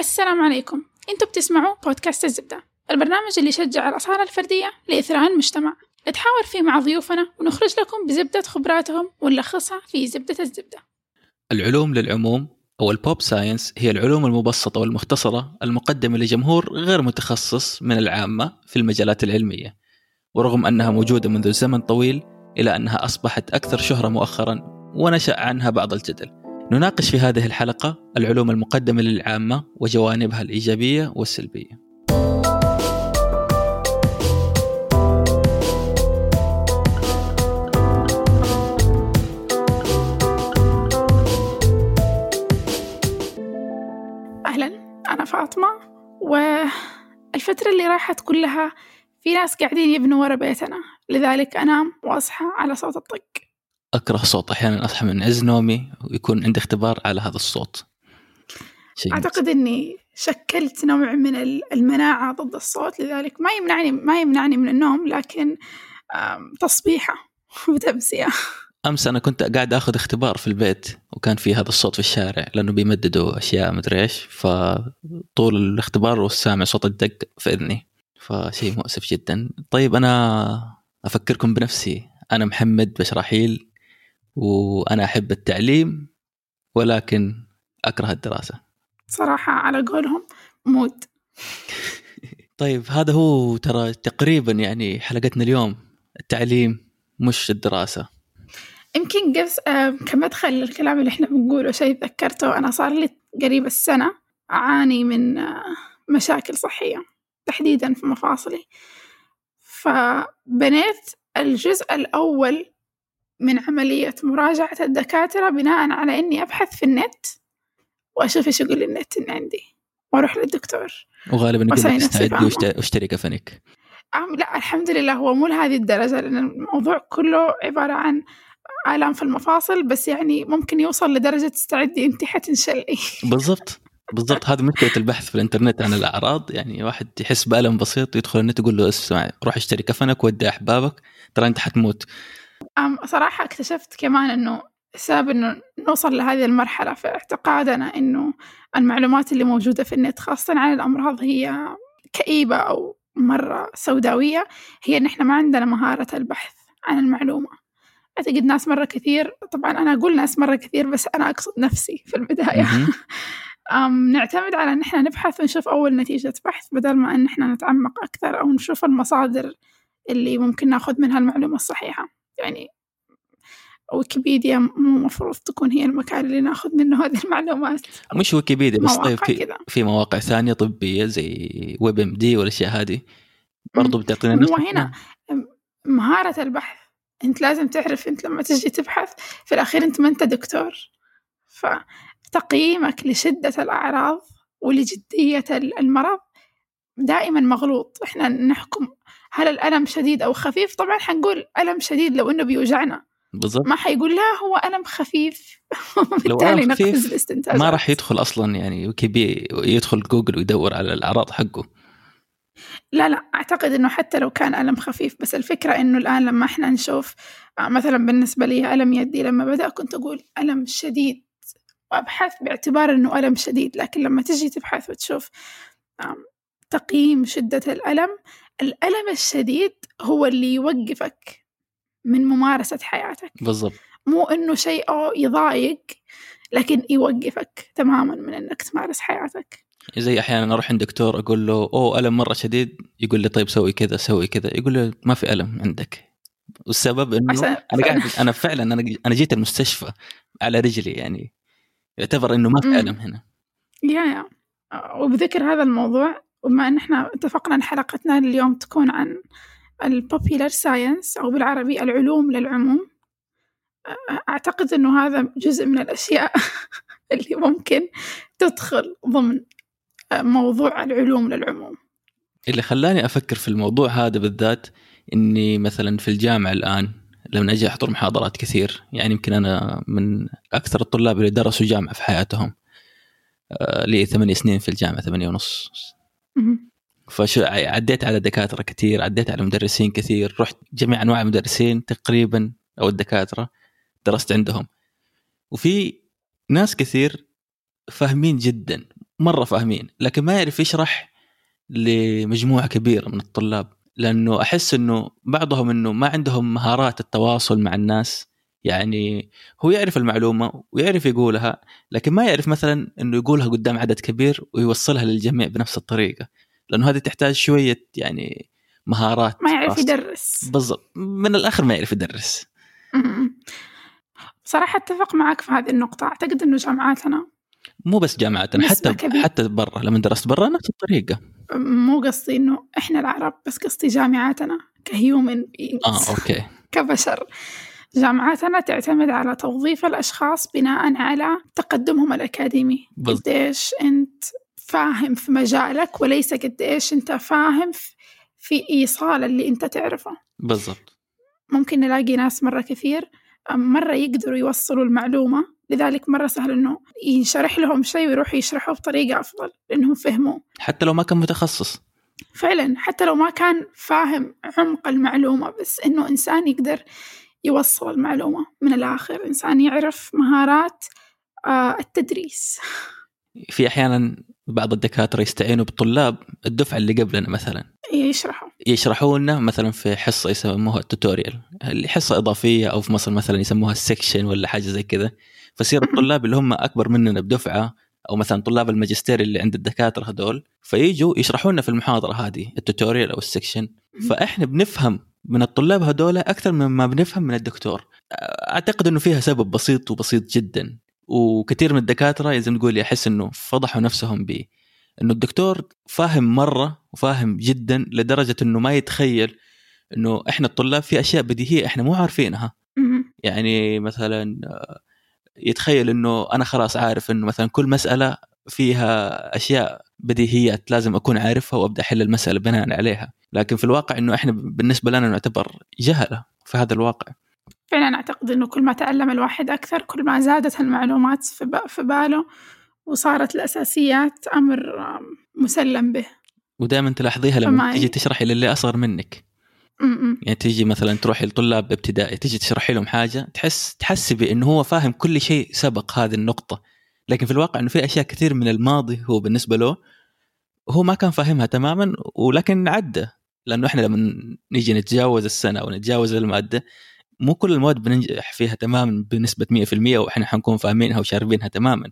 السلام عليكم. أنتوا بتسمعوا بودكاست الزبدة البرنامج اللي يشجع الأصالة الفردية لإثراء المجتمع. نتحاور فيه مع ضيوفنا ونخرج لكم بزبدة خبراتهم ونلخصها في زبدة الزبدة. العلوم للعموم أو ال pop science هي العلوم المبسطة والمختصرة المقدمة لجمهور غير متخصص من العامة في المجالات العلمية. ورغم أنها موجودة منذ زمن طويل إلا أنها أصبحت أكثر شهرة مؤخرا ونشأ عنها بعض الجدل. نناقش في هذه الحلقة العلوم المقدمة للعامة وجوانبها الإيجابية والسلبية. أهلا أنا فاطمة والفترة اللي راحت كلها في ناس قاعدين يبنوا ورا بيتنا لذلك أنام وأصحى على صوت الطق. أكره صوت أحيانا أصحى من عز نومي ويكون عندي اختبار على هذا الصوت. شيء أعتقد إني شكلت نوع من ال- المناعة ضد الصوت لذلك ما يمنعني ما يمنعني من النوم لكن آم، تصبيحة وتمسية. أمس أنا كنت قاعد آخذ اختبار في البيت وكان في هذا الصوت في الشارع لأنه بيمددوا أشياء مدري إيش فطول الاختبار والسامع صوت الدق في اذني فشيء مؤسف جدا. طيب أنا أفكركم بنفسي. أنا محمد بشراحيل. وأنا أحب التعليم ولكن أكره الدراسة. صراحة على قولهم مود طيب هذا هو ترى تقريبا يعني حلقتنا اليوم. التعليم مش الدراسة. يمكن قبس آه، كمدخل الكلام اللي إحنا بنقوله شيء تذكرته أنا صار لي قريب السنة أعاني من آه، مشاكل صحية تحديدا في مفاصلي. فبنيت الجزء الأول من عملية مراجعة الدكاترة بناء على إني أبحث في النت وأشوف إيش يقول النت إن عندي وأروح للدكتور. وغالبا فاهمة. واشت- واشتري كفنك أم لا الحمد لله هو مو لهذه الدرجة لأن الموضوع كله عبارة عن آلام في المفاصل بس يعني ممكن يوصل لدرجة استعدي أنت حتنشلي بالضبط. بالضبط. هذا مشكلة البحث في الإنترنت عن الأعراض يعني واحد يحس بألم بسيط يدخل النت يقول له اسمع روح اشتري كفنك ودي أحبابك ترى أنت حتموت. صراحة اكتشفت كمان إنه السبب إنه نوصل لهذه المرحلة في اعتقادنا إنه المعلومات اللي موجودة في النت خاصة عن الأمراض هي كئيبة أو مرة سوداوية هي إن إحنا ما عندنا مهارة البحث عن المعلومة. أعتقد ناس مرة كثير طبعا أنا أقول ناس مرة كثير بس أنا أقصد نفسي في البداية. أم نعتمد على إن إحنا نبحث ونشوف أول نتيجة بحث بدل ما إن إحنا نتعمق أكثر أو نشوف المصادر اللي ممكن ناخذ منها المعلومة الصحيحة. يعني ويكيبيديا مو مفروض تكون هي المكان اللي ناخذ منه هذه المعلومات. مش ويكيبيديا بس طيب في. في مواقع ثانية طبية زي ويب إم دي والأشياء هذه برضو بتعطينا نفس هنا مهارة البحث. أنت لازم تعرف أنت لما تجي تبحث في الأخير أنت ما أنت دكتور. فتقييمك لشدة الأعراض ولجدية المرض دائما مغلوط. إحنا نحكم هل الألم شديد أو خفيف؟ طبعا حنقول ألم شديد لو إنه بيوجعنا. بالضبط. ما حيقول لا هو ألم خفيف. خفيف نقفز الاستنتاج. ما راح يدخل أصلا يعني ويكيبي يدخل جوجل ويدور على الأعراض حقه. لا لا أعتقد إنه حتى لو كان ألم خفيف بس الفكرة إنه الآن لما إحنا نشوف آه، مثلا بالنسبة لي ألم يدي لما بدأ كنت أقول ألم شديد وأبحث باعتبار إنه ألم شديد لكن لما تجي تبحث وتشوف تقييم شدة الألم الألم الشديد هو اللي يوقفك من ممارسة حياتك. بالضبط. مو إنه شيء أو يضايق لكن يوقفك تماما من إنك تمارس حياتك. زي أحيانا أروح عند دكتور أقول له أوه ألم مرة شديد؟ يقول لي طيب سوي كذا سوي كذا. يقول لي ما في ألم عندك. والسبب إنه عشان- أنا قاعد أنا فعلا أنا أنا جيت المستشفى على رجلي يعني. يعتبر إنه ما في. ألم هنا. yeah yeah. وبذكر هذا الموضوع وبما إن إحنا اتفقنا إن حلقتنا اليوم تكون عن ال popular science أو بالعربي العلوم للعموم أعتقد إنه هذا جزء من الأشياء اللي ممكن تدخل ضمن موضوع العلوم للعموم. اللي خلاني أفكر في الموضوع هذا بالذات إني مثلا في الجامعة الآن لما أجي أحضر محاضرات كثير يعني يمكن أنا من أكثر الطلاب اللي درسوا جامعة في حياتهم آه، لي ثمانية سنين في الجامعة ثمانية ونص. مهم. فشو عديت على دكاترة كثير عديت على مدرسين كثير رحت جميع أنواع المدرسين تقريبا أو الدكاترة درست عندهم وفي ناس كثير فاهمين جدا مرة فاهمين لكن ما يعرف يشرح لمجموعة كبيرة من الطلاب لأنه أحس إنه بعضهم إنه ما عندهم مهارات التواصل مع الناس يعني هو يعرف المعلومة ويعرف يقولها لكن ما يعرف مثلا إنه يقولها قدام عدد كبير ويوصلها للجميع بنفس الطريقة. لأنه هذه تحتاج شوية يعني مهارات ما يعرف. يدرس. بالضبط. من الآخر ما يعرف يدرس. م-م. صراحة أتفق معك في هذه النقطة. أعتقد أنه جامعاتنا مو بس جامعاتنا حتى كبيرة. حتى برا. لما درست برا نفس الطريقة. مو قصدي أنه إحنا العرب بس قصدي جامعاتنا كهيومن آه أوكي. كبشر. جامعاتنا تعتمد على توظيف الأشخاص بناء على تقدمهم الأكاديمي. بالضبط. قديش أنت فاهم في مجالك وليس قديش أنت فاهم في- إيصال اللي أنت تعرفه. بالضبط. ممكن نلاقي ناس مرة كثير مرة يقدروا يوصلوا المعلومة لذلك مرة سهل إنه ينشرح لهم شيء ويروحوا يشرحوه بطريقة أفضل لأنهم فهموا. حتى لو ما كان متخصص. فعلا حتى لو ما كان فاهم عمق المعلومة بس إنه إنسان يقدر يوصل المعلومة من الآخر إنسان يعرف مهارات آه، التدريس. في أحيانا بعض الدكاترة يستعينوا بالطلاب الدفعة اللي قبلنا مثلا. يشرحوا. يشرحوا لنا مثلا في حصة يسموها ال tutorial. اللي حصة إضافية أو في مصر مثلا يسموها ال section ولا حاجة زي كذا. فيصير الطلاب اللي هم أكبر مننا بدفعة أو مثلا طلاب الماجستير اللي عند الدكاترة هذول فيجوا يشرحوا لنا في المحاضرة هذه ال tutorial أو ال section فإحنا بنفهم من الطلاب هذول أكثر مما بنفهم من الدكتور. أعتقد إنه فيها سبب بسيط وبسيط جدا وكثير من الدكاترة ما تقول يحس إنه فضحوا نفسهم به إنه الدكتور فاهم مرة وفاهم جدا لدرجة إنه ما يتخيل إنه إحنا الطلاب في أشياء بديهية إحنا مو عارفينها. يعني مثلا يتخيل إنه أنا خلاص عارف إنه مثلا كل مسألة فيها أشياء بديهيات لازم أكون عارفها وأبدأ أحل المسألة بناء عليها. لكن في الواقع إنه إحنا بالنسبة لنا نعتبر جهلة في هذا الواقع. فعلا أعتقد إنه كل ما تعلم الواحد أكثر كل ما زادت المعلومات في باله وصارت الأساسيات أمر آم، مسلم به. ودائما تلاحظيها لما فما- تيجي تشرحي للي أصغر منك. م-م. يعني تيجي مثلا تروحي لطلاب ابتدائي تيجي تشرحي لهم حاجة تحس تحسبي انه هو فاهم كل شيء سبق هذه النقطة. لكن في الواقع إنه في أشياء كثير من الماضي هو بالنسبة له هو ما كان فاهمها تماما ولكن عدى. لأنه إحنا لما نيجي نتجاوز السنة أو نتجاوز المادة مو كل المواد بننجح فيها تماما بنسبة 100% وإحنا حنكون فاهمينها وشاربينها تماما.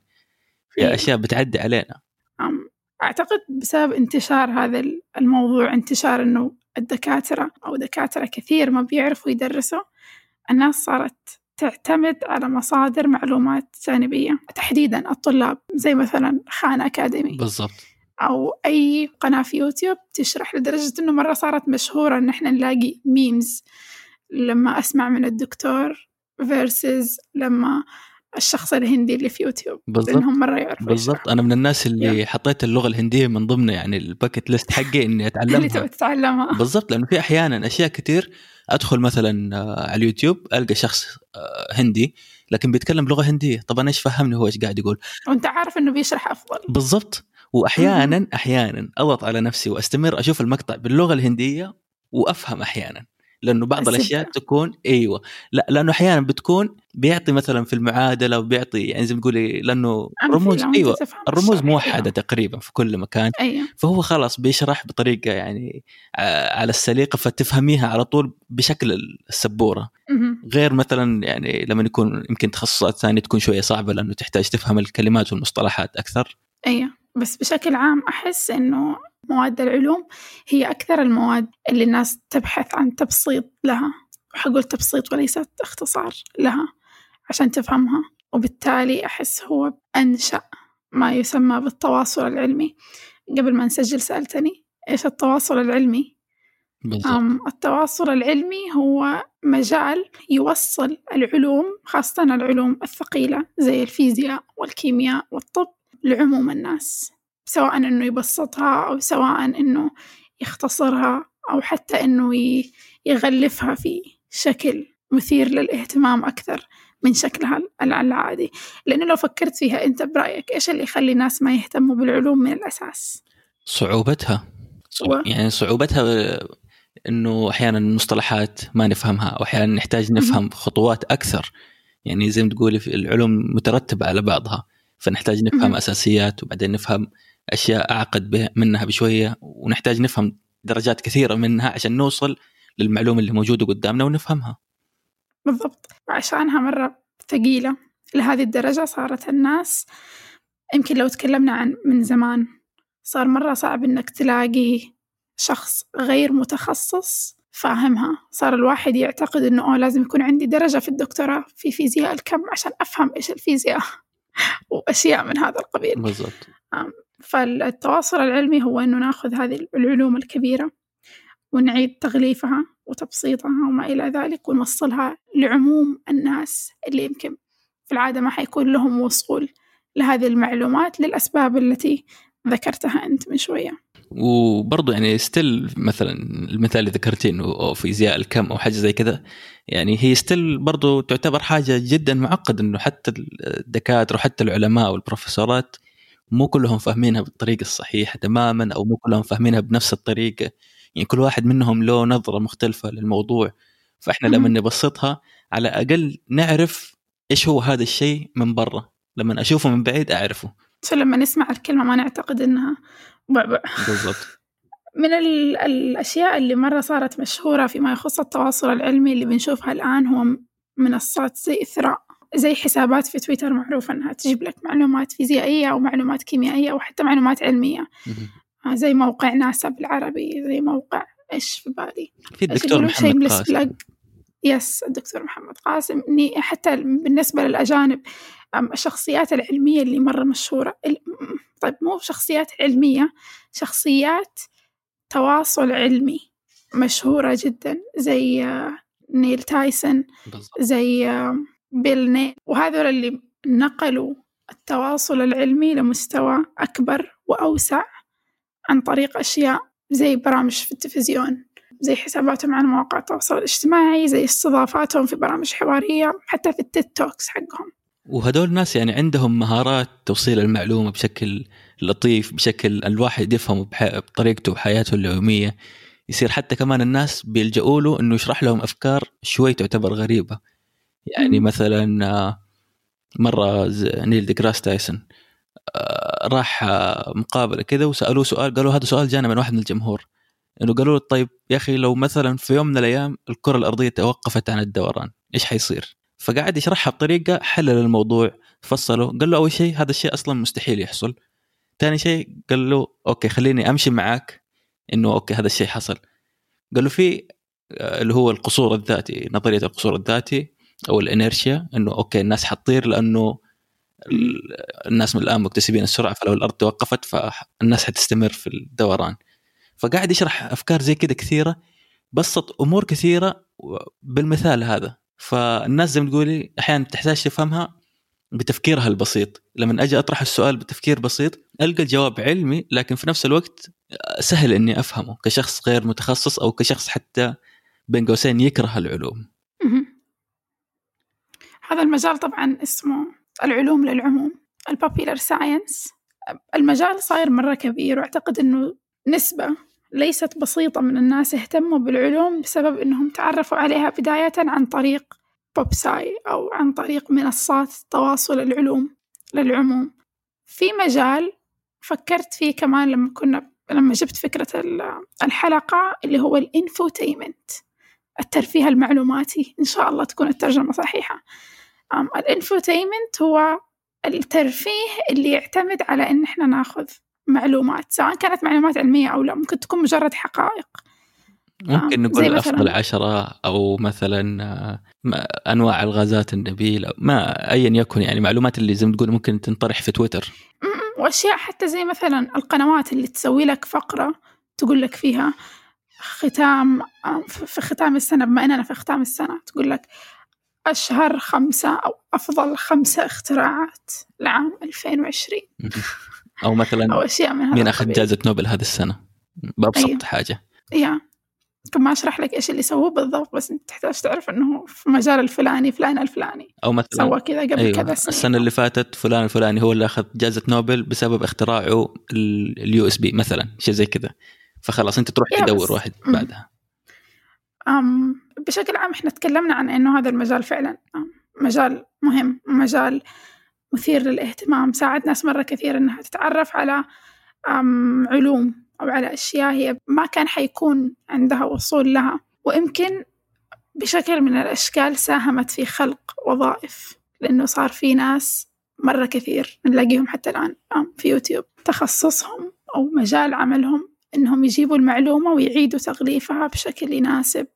في أيوة. أشياء بتعدي علينا. أم، أعتقد بسبب انتشار هذا ال- الموضوع انتشار إنه الدكاترة أو دكاترة كثير ما بيعرفوا يدرسوا الناس صارت تعتمد على مصادر معلومات جانبية. تحديدا الطلاب زي مثلا خان أكاديمي. بالضبط. أو أي قناة في يوتيوب تشرح لدرجة إنه مرة صارت مشهورة إن إحنا نلاقي memes لما أسمع من الدكتور versus لما الشخص الهندي اللي في يوتيوب بالضبط. لأنهم مرة يعرفوا بالضبط. أنا من الناس اللي yeah. حطيت اللغة الهندية من ضمن يعني ال bucket list حقي إني اللي أتعلمها. تبغى تتعلمها. بالضبط. لأنه في أحيانا أشياء كثير أدخل مثلا آه، على اليوتيوب ألقى شخص آه، هندي لكن بيتكلم بلغة هندية. طب أنا إيش فهمني هو إيش قاعد يقول؟ وأنت عارف إنه بيشرح أفضل. بالضبط. واحيانا أحيانا أضغط على نفسي وأستمر أشوف المقطع باللغة الهندية وأفهم أحيانا لأنه بعض. الأشياء تكون أيوه. لا لأنه أحيانا بتكون بيعطي مثلا في المعادلة وبيعطي يعني زي ما تقولي لأنه رموز أيوه الرموز. موحده تقريبا في كل مكان. أيوه. فهو خلاص بيشرح بطريقة يعني ع- على السليقة فتفهميها على طول بشكل السبورة. غير مثلا يعني لما يكون يمكن تخصصات ثانية تكون شوية صعبة لأنه تحتاج تفهم الكلمات والمصطلحات أكثر. أيوه. بس بشكل عام أحس إنه مواد العلوم هي أكثر المواد اللي الناس تبحث عن تبسيط لها. وحقول تبسيط وليست اختصار لها عشان تفهمها. وبالتالي أحس هو أنشأ ما يسمى بالتواصل العلمي. قبل ما نسجل سألتني إيش التواصل العلمي؟ بالضبط. أم التواصل العلمي هو مجال يوصل العلوم خاصة العلوم الثقيلة زي الفيزياء والكيمياء والطب لعموم الناس سواء إنه يبسطها أو سواء إنه يختصرها أو حتى إنه يغلفها في شكل مثير للاهتمام أكثر من شكلها ال- العادي. لأنه لو فكرت فيها أنت برأيك إيش اللي يخلي الناس ما يهتموا بالعلوم من الأساس؟ صعوبتها. و- يعني صعوبتها إنه أحيانا المصطلحات ما نفهمها أو أحيانا نحتاج نفهم خطوات أكثر. يعني زي ما تقولي العلوم مترتبة على بعضها. فنحتاج نفهم. أساسيات وبعدين نفهم أشياء أعقد منها بشوية ونحتاج نفهم درجات كثيرة منها عشان نوصل للمعلومة اللي موجودة قدامنا ونفهمها. بالضبط. وعشانها مرة ثقيلة لهذه الدرجة صارت الناس يمكن لو تكلمنا عن من زمان صار مرة صعب إنك تلاقي شخص غير متخصص فاهمها. صار الواحد يعتقد إنه أوه لازم يكون عندي درجة في الدكتوراه في فيزياء الكم عشان أفهم إيش الفيزياء. وأشياء من هذا القبيل. بالضبط. فالتواصل العلمي هو إنه ناخذ هذه العلوم الكبيرة ونعيد تغليفها وتبسيطها وما إلى ذلك ونوصلها لعموم الناس اللي يمكن في العادة ما حيكون لهم وصول لهذه المعلومات للأسباب التي ذكرتها أنت من شوية. وبرضه يعني still مثلا المثال اللي ذكرتيه إنه فيزياء الكم أو حاجة زي كذا يعني هي still برضه تعتبر حاجة جدا معقدة إنه حتى الدكاترة وحتى العلماء والبروفيسورات مو كلهم فاهمينها بالطريقة الصحيحة تماما أو مو كلهم فاهمينها بنفس الطريقة. يعني كل واحد منهم له نظرة مختلفة للموضوع. فإحنا لما. نبسطها على الأقل نعرف إيش هو هذا الشيء من برا. لما أشوفه من بعيد أعرفه. فلما نسمع الكلمة ما نعتقد إنها بعبع بالضبط. من ال- الأشياء اللي مرة صارت مشهورة فيما يخص التواصل العلمي اللي بنشوفها الآن هو منصات زي إثراء زي حسابات في تويتر معروفة إنها تجيب لك معلومات فيزيائية أو معلومات كيميائية أو حتى معلومات علمية. آه، زي موقع ناسا بالعربي زي موقع إيش في بالي؟ في الدكتور محمد قاسم. yes الدكتور محمد قاسم. إني حتى بالنسبة للأجانب الشخصيات العلمية اللي مرة مشهورة طيب مو شخصيات علمية شخصيات تواصل علمي مشهورة جدا زي آه، نيل تايسون زي آه، بيل ناي وهذول اللي نقلوا التواصل العلمي لمستوى أكبر وأوسع عن طريق أشياء زي برامج في التلفزيون. زي حساباتهم على مواقع التواصل الاجتماعي زي استضافاتهم في برامج حوارية حتى في التيد توكس حقهم. وهدول الناس يعني عندهم مهارات توصيل المعلومة بشكل لطيف بشكل الواحد يفهمه بح- بطريقته بحياته اليومية. يصير حتى كمان الناس بيلجأوا له إنه يشرح لهم أفكار شوي تعتبر غريبة. يعني. مثلا آه، مرة نيل ديجراس تايسون آه، راح آه، مقابلة كذا وسألوه سؤال قالوا هذا سؤال جانا من واحد من الجمهور. إنه قالوا له طيب يا أخي لو مثلا في يوم من الأيام الكرة الأرضية توقفت عن الدوران إيش حيصير؟ فقعد يشرحها بطريقة حلل الموضوع فصله قال له أول شيء هذا الشيء أصلا مستحيل يحصل. ثاني شيء قال له okay خليني أمشي معاك إنه okay هذا الشيء حصل. قال له في آه، اللي هو القصور الذاتي نظرية القصور الذاتي أو ال inertia إنه okay الناس حتطير لأنه ال- الناس من الآن مكتسبين السرعة فلو الأرض توقفت فالناس حتستمر في الدوران. فقاعد يشرح أفكار زي كده كثيرة بسط أمور كثيرة بالمثال هذا. فالناس زي ما تقولي أحيانا تحتاج تفهمها بتفكيرها البسيط. لما أجي أطرح السؤال بتفكير بسيط ألقى الجواب علمي لكن في نفس الوقت سهل إني أفهمه كشخص غير متخصص أو كشخص حتى بين قوسين يكره العلوم. هذا المجال طبعا اسمه العلوم للعموم ال popular science المجال صاير مرة كبير وأعتقد أنه نسبة ليست بسيطة من الناس اهتموا بالعلوم بسبب أنهم تعرفوا عليها بداية عن طريق pop sci أو عن طريق منصات تواصل العلوم للعموم. في مجال فكرت فيه كمان لما كنا لما جبت فكرة ال- الحلقة اللي هو ال infotainment الترفيه المعلوماتي. إن شاء الله تكون الترجمة صحيحة. الإنفوتيمنت هو الترفيه اللي يعتمد على إن إحنا ناخذ معلومات سواء كانت معلومات علمية أو لا ممكن تكون مجرد حقائق. ممكن آه، نقول افضل عشرة أو مثلا آه، أنواع الغازات النبيلة ما ايا يكن يعني معلومات اللي زي ما تقول ممكن تنطرح في تويتر. وأشياء حتى زي مثلا القنوات اللي تسوي لك فقرة تقول لك فيها ختام آه، في ختام السنة بما أننا في ختام السنة تقول لك أشهر خمسة أو أفضل خمسة اختراعات لعام 2020 أو مثلا أو أشياء من هذا مين أخذ. جائزة نوبل هذه السنة بأبسط أيوه. حاجة يا كم ما أشرح لك إيش اللي سووه بالضبط بس أنت تحتاج تعرف إنه في مجال الفلاني فلان الفلاني أو مثلا سوى كذا قبل أيوه كذا سنين السنة اللي فاتت فلان الفلاني هو اللي أخذ جائزة نوبل بسبب اختراعه ال USB مثلا شيء زي كذا فخلاص أنت تروح تدور. واحد. بعدها أم بشكل عام إحنا تكلمنا عن إنه هذا المجال فعلا مجال مهم مجال مثير للاهتمام ساعد ناس مرة كثير إنها تتعرف على علوم أو على أشياء هي ما كان حيكون عندها وصول لها. ويمكن بشكل من الأشكال ساهمت في خلق وظائف لأنه صار في ناس مرة كثير نلاقيهم حتى الآن في يوتيوب. تخصصهم أو مجال عملهم إنهم يجيبوا المعلومة ويعيدوا تغليفها بشكل يناسب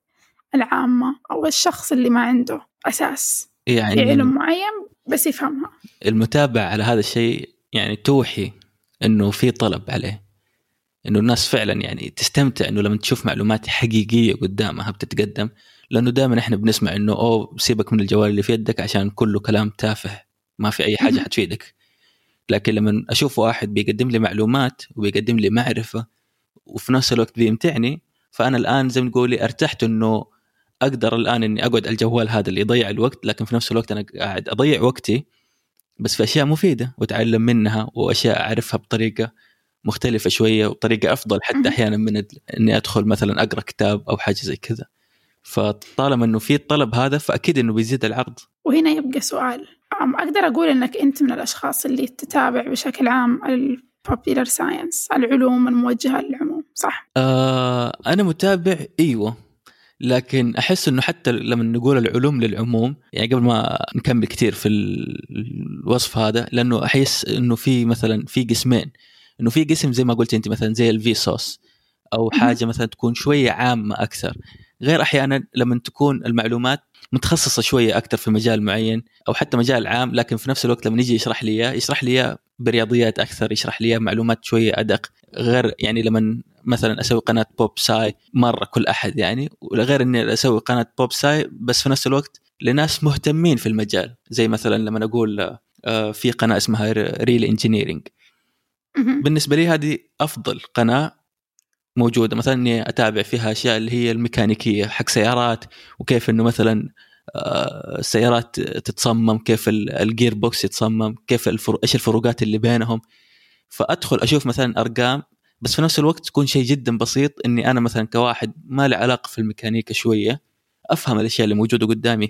العامة أو الشخص اللي ما عنده أساس يعني في علم معين. بس يفهمها. المتابعة على هذا الشيء يعني توحي إنه في طلب عليه. إنه الناس فعلا يعني تستمتع إنه لما تشوف معلومات حقيقية قدامها بتتقدم لأنه دائما إحنا بنسمع إنه أوه سيبك من الجوال اللي في يدك عشان كله كلام تافه ما في أي حاجة حتفيدك. لكن لما أشوف واحد بيقدم لي معلومات وبيقدم لي معرفة وفي نفس الوقت بيمتعني فأنا الآن زي ما تقولي ارتحت إنه أقدر الآن إني أقعد على الجوال هذا اللي يضيع الوقت لكن في نفس الوقت أنا قاعد أضيع وقتي بس في أشياء مفيدة وأتعلم منها وأشياء أعرفها بطريقة مختلفة شوية وطريقة أفضل حتى أحيانا من إني أدخل مثلا أقرأ كتاب أو حاجة زي كذا. فطالما إنه في الطلب هذا فأكيد إنه بيزيد العرض. وهنا يبقى سؤال. أقدر أقول إنك أنت من الأشخاص اللي تتابع بشكل عام popular science العلوم الموجهة للعموم صح؟ آه أنا متابع أيوة. لكن أحس إنه حتى لما نقول العلوم للعموم يعني قبل ما نكمل كثير في الوصف هذا لأنه أحس إنه في مثلا في قسمين. إنه في قسم زي ما قلت أنت مثلا زي الفيسوس أو حاجة مثلا تكون شوية عامة أكثر. غير أحيانا لما تكون المعلومات متخصصة شوية أكثر في مجال معين أو حتى مجال عام لكن في نفس الوقت لما يجي يشرح لي إياه يشرح لي إياه برياضيات أكثر يشرح لي معلومات شوية أدق غير يعني لما مثلا أسوي قناة pop sci مرة كل أحد يعني غير إني أسوي قناة pop sci بس في نفس الوقت لناس مهتمين في المجال. زي مثلا لما أقول آه، في قناة اسمها Real Engineering بالنسبة لي هذه أفضل قناة موجودة. مثلا إني أتابع فيها أشياء اللي هي الميكانيكية حق سيارات وكيف إنه مثلا السيارات تتصمم كيف ال gearbox يتصمم كيف الفرو... إيش الفروقات اللي بينهم. فأدخل أشوف مثلا أرقام بس في نفس الوقت تكون شيء جدا بسيط إني أنا مثلا كواحد ما له علاقة في الميكانيكا شوية أفهم الأشياء اللي موجودة قدامي.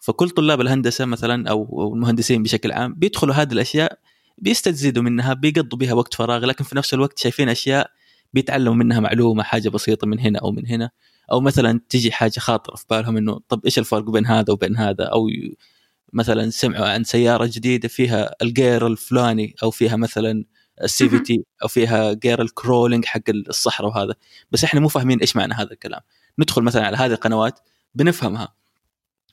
فكل طلاب الهندسة مثلا أو المهندسين بشكل عام بيدخلوا هذه الأشياء بيستزيدوا منها بيقضوا بها وقت فراغ لكن في نفس الوقت شايفين أشياء بيتعلموا منها معلومة حاجة بسيطة من هنا أو من هنا أو مثلا تجي حاجة خاطرة في بالهم إنه طب إيش الفرق بين هذا وبين هذا؟ أو مثلا سمعوا عن سيارة جديدة فيها الجير الفلاني أو فيها مثلا ال CVT أو فيها جير ال crawling حق الصحراء وهذا. بس إحنا مو فاهمين إيش معنى هذا الكلام. ندخل مثلا على هذه القنوات بنفهمها.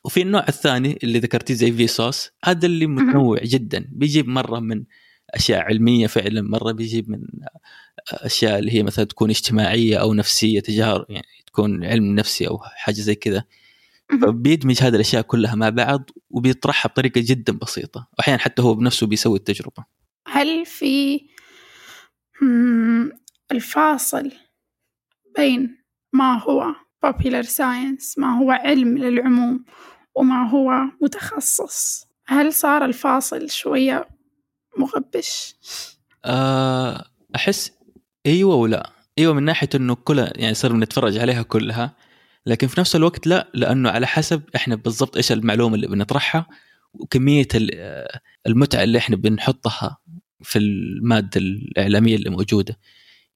وفي النوع الثاني اللي ذكرتيه زي Vsauce هذا اللي متنوع جدا. بيجيب مرة من أشياء علمية فعلا مرة بيجيب من أشياء اللي هي مثلا تكون اجتماعية أو نفسية تجار يعني تكون علم نفسي أو حاجة زي كذا. فبيدمج هذه الأشياء كلها مع بعض وبيطرحها بطريقة جدا بسيطة واحيانا حتى هو بنفسه بيسوي التجربة. هل في الفاصل بين ما هو popular science ما هو علم للعموم وما هو متخصص؟ هل صار الفاصل شوية مغبش؟ آه، أحس أيوة ولا. إيوه من ناحية إنه كلها يعني صرنا نتفرج عليها كلها لكن في نفس الوقت لا لأنه على حسب إحنا بالضبط إيش المعلومة اللي بنطرحها وكمية المتعة اللي إحنا بنحطها في المادة الإعلامية اللي موجودة.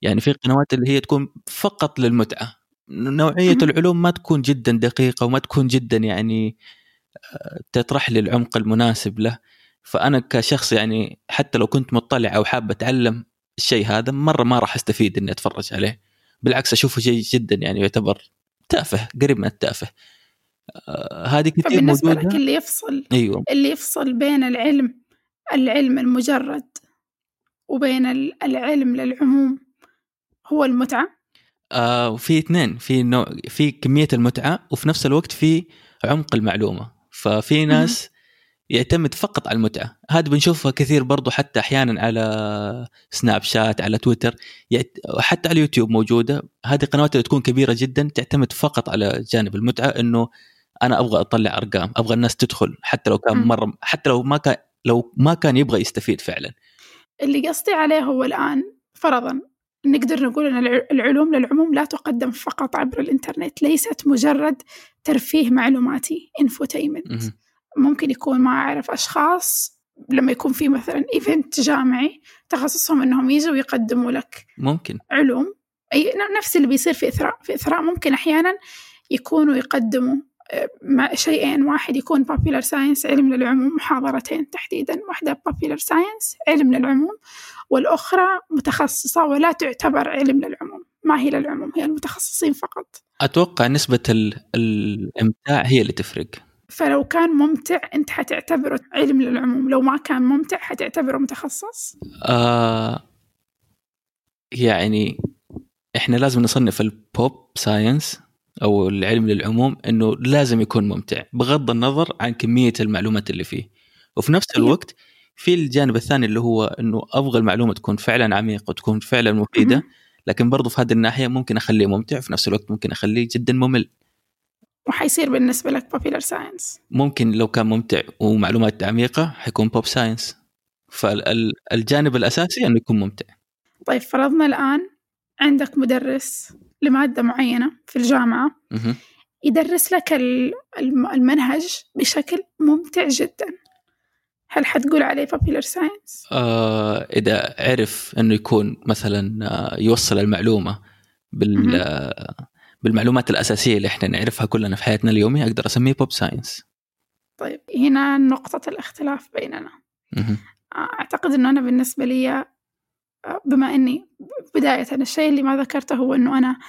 يعني في قنوات اللي هي تكون فقط للمتعة. نوعية العلوم ما تكون جدا دقيقة وما تكون جدا يعني آه، تطرح لي العمق المناسب له. فأنا كشخص يعني حتى لو كنت مطلع أو حاب أتعلم الشيء هذا مرة ما راح أستفيد إني أتفرج عليه. بالعكس أشوفه شيء جدا يعني يعتبر تافه قريب من التافه. آه هذه كثير بالنسبة موجودة. لك اللي يفصل أيوه. اللي يفصل بين العلم العلم المجرد وبين العلم للعموم هو المتعة؟ آه وفي اثنين. في نوع في كمية المتعة وفي نفس الوقت في عمق المعلومة. ففي ناس يعتمد فقط على المتعة. هذا بنشوفها كثير برضو حتى أحيانا على سناب شات على تويتر. حتى على اليوتيوب موجودة. هذه قنوات اللي تكون كبيرة جدا تعتمد فقط على جانب المتعة إنه أنا أبغى أطلع أرقام أبغى الناس تدخل حتى لو كان مرة حتى لو ما كان لو ما كان يبغى يستفيد فعلا. اللي قصدي عليه هو الآن فرضا نقدر نقول إن العلوم للعموم لا تقدم فقط عبر الإنترنت ليست مجرد ترفيه معلوماتي infotainment ممكن يكون ما أعرف أشخاص لما يكون في مثلا event جامعي تخصصهم إنهم يجوا ويقدموا لك ممكن. علوم. أي نفس اللي بيصير في إثراء في إثراء ممكن أحيانا يكونوا يقدموا آه، شيئين. واحد يكون popular science علم للعموم محاضرتين تحديدا. واحدة popular science علم للعموم. والأخرى متخصصة ولا تعتبر علم للعموم. ما هي للعموم هي المتخصصين فقط. أتوقع نسبة ال- الإمتاع هي اللي تفرق. فلو كان ممتع أنت حتعتبره علم للعموم لو ما كان ممتع حتعتبره متخصص آه يعني إحنا لازم نصنف ال pop science أو العلم للعموم إنه لازم يكون ممتع بغض النظر عن كمية المعلومات اللي فيه وفي نفس أيوة. الوقت في الجانب الثاني اللي هو إنه أبغى المعلومه تكون فعلا عميقة وتكون فعلا مفيدة. لكن برضو في هذه الناحية ممكن أخليه ممتع في نفس الوقت ممكن أخليه جدا ممل وحيصير بالنسبة لك popular science. ممكن لو كان ممتع ومعلومات عميقة حيكون pop science فالجانب الأساسي إنه يكون ممتع. طيب فرضنا الآن عندك مدرس لمادة معينة في الجامعة. يدرس لك ال- الم- المنهج بشكل ممتع جدا. هل حتقول عليه popular science؟ آه إذا عرف إنه يكون مثلا آه، يوصل المعلومة بال بالمعلومات الأساسية اللي إحنا نعرفها كلنا في حياتنا اليومية أقدر أسميه بوب ساينس طيب هنا نقطة الاختلاف بيننا. أعتقد أنه أنا بالنسبة لي آه، بما أني بداية الشيء اللي ما ذكرته هو أنه أنا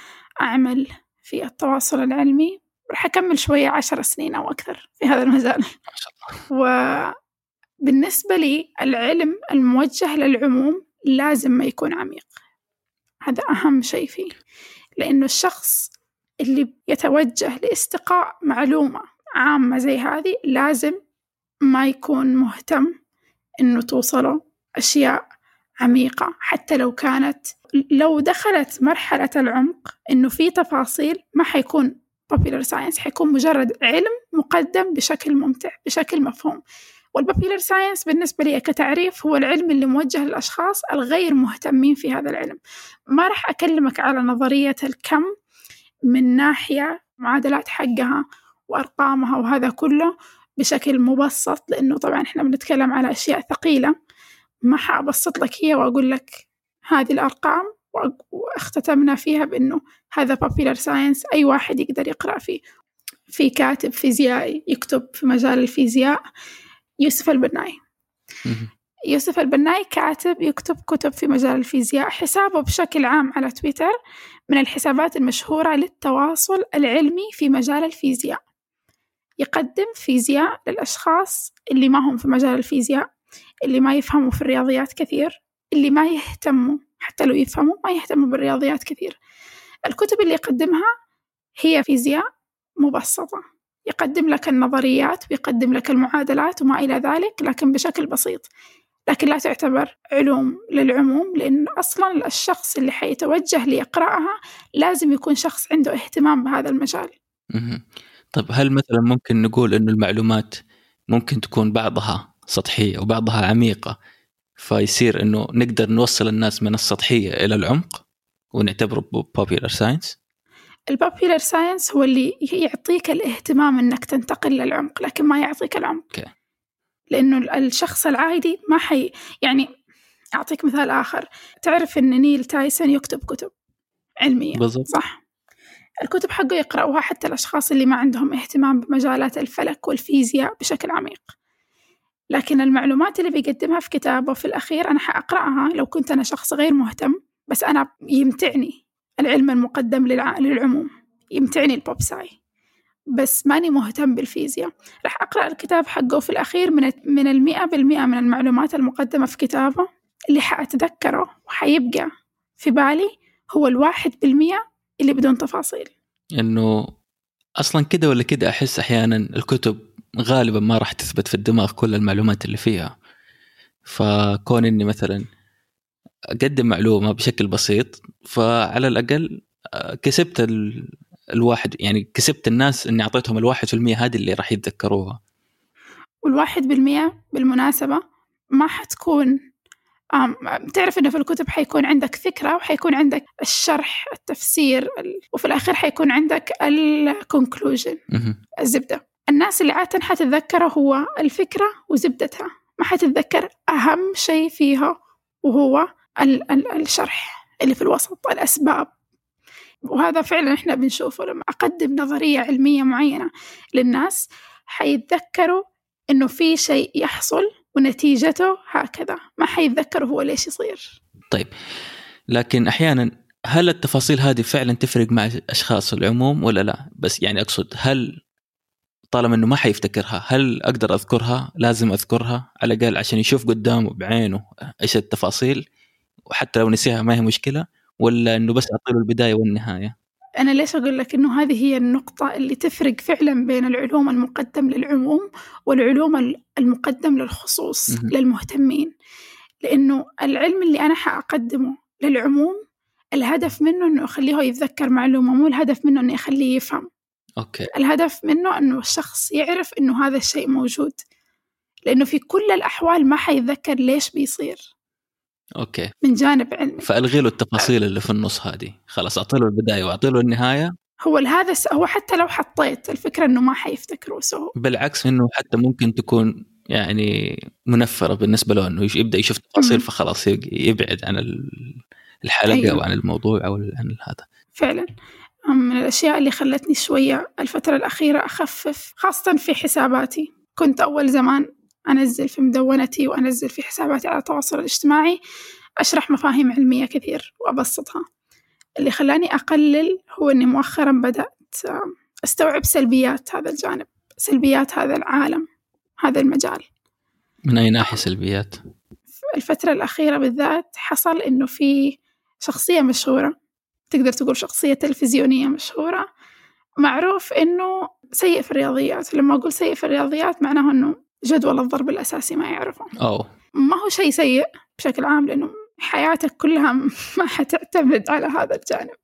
أعمل في التواصل العلمي راح أكمل شوية عشر سنين أو أكثر في هذا المجال. ما شاء الله. وبالنسبة لي العلم الموجه للعموم لازم ما يكون عميق. هذا أهم شيء فيه. لأنه الشخص اللي يتوجه لاستقاء معلومة عامة زي هذه لازم ما يكون مهتم إنه توصله أشياء عميقة. حتى لو كانت لو دخلت مرحلة العمق إنه في تفاصيل ما حيكون popular science حيكون مجرد علم مقدم بشكل ممتع بشكل مفهوم. وال popular science بالنسبة لي كتعريف هو العلم اللي موجه للأشخاص الغير مهتمين في هذا العلم. ما راح أكلمك على نظرية الكم من ناحية معادلات حقها وأرقامها وهذا كله بشكل مبسط لأنه طبعا إحنا بنتكلم على أشياء ثقيلة ما حأبسط لك هي وأقول لك هذه الأرقام واختتمنا فيها بأنه هذا popular science أي واحد يقدر يقرأ فيه في كاتب فيزيائي يكتب في مجال الفيزياء يوسف البناي. يوسف البناي كاتب يكتب كتب في مجال الفيزياء حسابه بشكل عام على تويتر من الحسابات المشهورة للتواصل العلمي في مجال الفيزياء. يقدم فيزياء للأشخاص اللي ما هم في مجال الفيزياء اللي ما يفهموا في الرياضيات كثير اللي ما يهتموا حتى لو يفهموا ما يهتموا بالرياضيات كثير. الكتب اللي يقدمها هي فيزياء مبسطة. يقدم لك النظريات ويقدم لك المعادلات وما إلى ذلك لكن بشكل بسيط. لكن لا تعتبر علوم للعموم لأن أصلا الشخص اللي حيتوجه ليقرأها لازم يكون شخص عنده اهتمام بهذا المجال. طيب هل مثلا ممكن نقول إنه المعلومات ممكن تكون بعضها سطحية وبعضها عميقة فيصير إنه نقدر نوصل الناس من السطحية إلى العمق ونعتبره popular science ال popular science هو اللي يعطيك الاهتمام إنك تنتقل للعمق لكن ما يعطيك العمق okay. لأنه ال- الشخص العادي ما حي يعني أعطيك مثال آخر. تعرف إن نيل تايسون يكتب كتب علمية بالضبط. صح؟ الكتب حقه يقرأوها حتى الأشخاص اللي ما عندهم اهتمام بمجالات الفلك والفيزياء بشكل عميق. لكن المعلومات اللي بيقدمها في كتابه في الأخير أنا حأقرأها لو كنت أنا شخص غير مهتم بس أنا يمتعني العلم المقدم للع... للعموم. يمتعني ال pop sci. بس ماني مهتم بالفيزياء. راح أقرأ الكتاب حقه في الأخير من من المئة بالمئة من المعلومات المقدمة في كتابه. اللي حأتذكره وحيبقى في بالي هو الواحد بالمئة اللي بدون تفاصيل. إنه أصلا كده ولا كده أحس أحيانا الكتب غالبا ما راح تثبت في الدماغ كل المعلومات اللي فيها. فكون إني مثلا أقدم معلومة بشكل بسيط فعلى الأقل آه، كسبت. الواحد يعني كسبت الناس إني أعطيتهم الواحد في المية هذه اللي راح يتذكروها. والواحد بالمئة بالمناسبة ما حتكون تعرف إنه في الكتب حيكون عندك فكرة وحيكون عندك الشرح التفسير ال... وفي الآخر حيكون عندك الكونكلوجن مهم. الزبدة. الناس اللي عادة حتتذكره هو الفكرة وزبدتها. ما حتتذكر أهم شيء فيها وهو ال ال الشرح اللي في الوسط الأسباب. وهذا فعلا إحنا بنشوفه لما أقدم نظرية علمية معينة للناس حيتذكروا إنه في شيء يحصل ونتيجته هكذا ما حيتذكروا هو ليش يصير. طيب لكن أحيانا هل التفاصيل هذه فعلا تفرق مع أشخاص العموم ولا لا؟ بس يعني أقصد هل طالما إنه ما حيفتكرها هل أقدر أذكرها؟ لازم أذكرها على الأقل عشان يشوف قدامه بعينه إيش التفاصيل وحتى لو نسيها ما هي مشكلة. ولا إنه بس أعطي له البداية والنهاية؟ أنا ليش أقول لك إنه هذه هي النقطة اللي تفرق فعلا بين العلوم المقدم للعموم والعلوم المقدم للخصوص مهم. للمهتمين؟ لأنه العلم اللي أنا حأقدمه للعموم الهدف منه إنه أخليه يتذكر معلومة مو الهدف منه إنه يخليه يفهم. أوكي. الهدف منه إنه الشخص يعرف إنه هذا الشيء موجود. لأنه في كل الأحوال ما حيتذكر ليش بيصير. okay. من جانب علمي فألغي له التفاصيل اللي في النص هذه. خلاص أعطي له البداية وأعطي له النهاية. هو هذا هو حتى لو حطيت الفكرة إنه ما حيفتكروا so بالعكس إنه حتى ممكن تكون يعني منفرة بالنسبة له إنه يبدأ يشوف تفاصيل. فخلاص يبعد عن ال- الحلقة أيوة. أو عن الموضوع أو عن هذا. فعلا. من الأشياء اللي خلتني شوية الفترة الأخيرة أخفف خاصة في حساباتي. كنت أول زمان أنزل في مدونتي وأنزل في حساباتي على التواصل الاجتماعي أشرح مفاهيم علمية كثير وأبسطها. اللي خلاني أقلل هو أني مؤخرا بدأت أستوعب سلبيات هذا الجانب سلبيات هذا العالم هذا المجال. من أي ناحية سلبيات؟ الفترة الأخيرة بالذات حصل إنه في شخصية مشهورة تقدر تقول شخصية تلفزيونية مشهورة معروف إنه سيء في الرياضيات. لما أقول سيء في الرياضيات معناه إنه جدول الضرب الأساسي ما يعرفه أوه. ما هو شيء سيء بشكل عام لأنه حياتك كلها ما حتعتمد على هذا الجانب.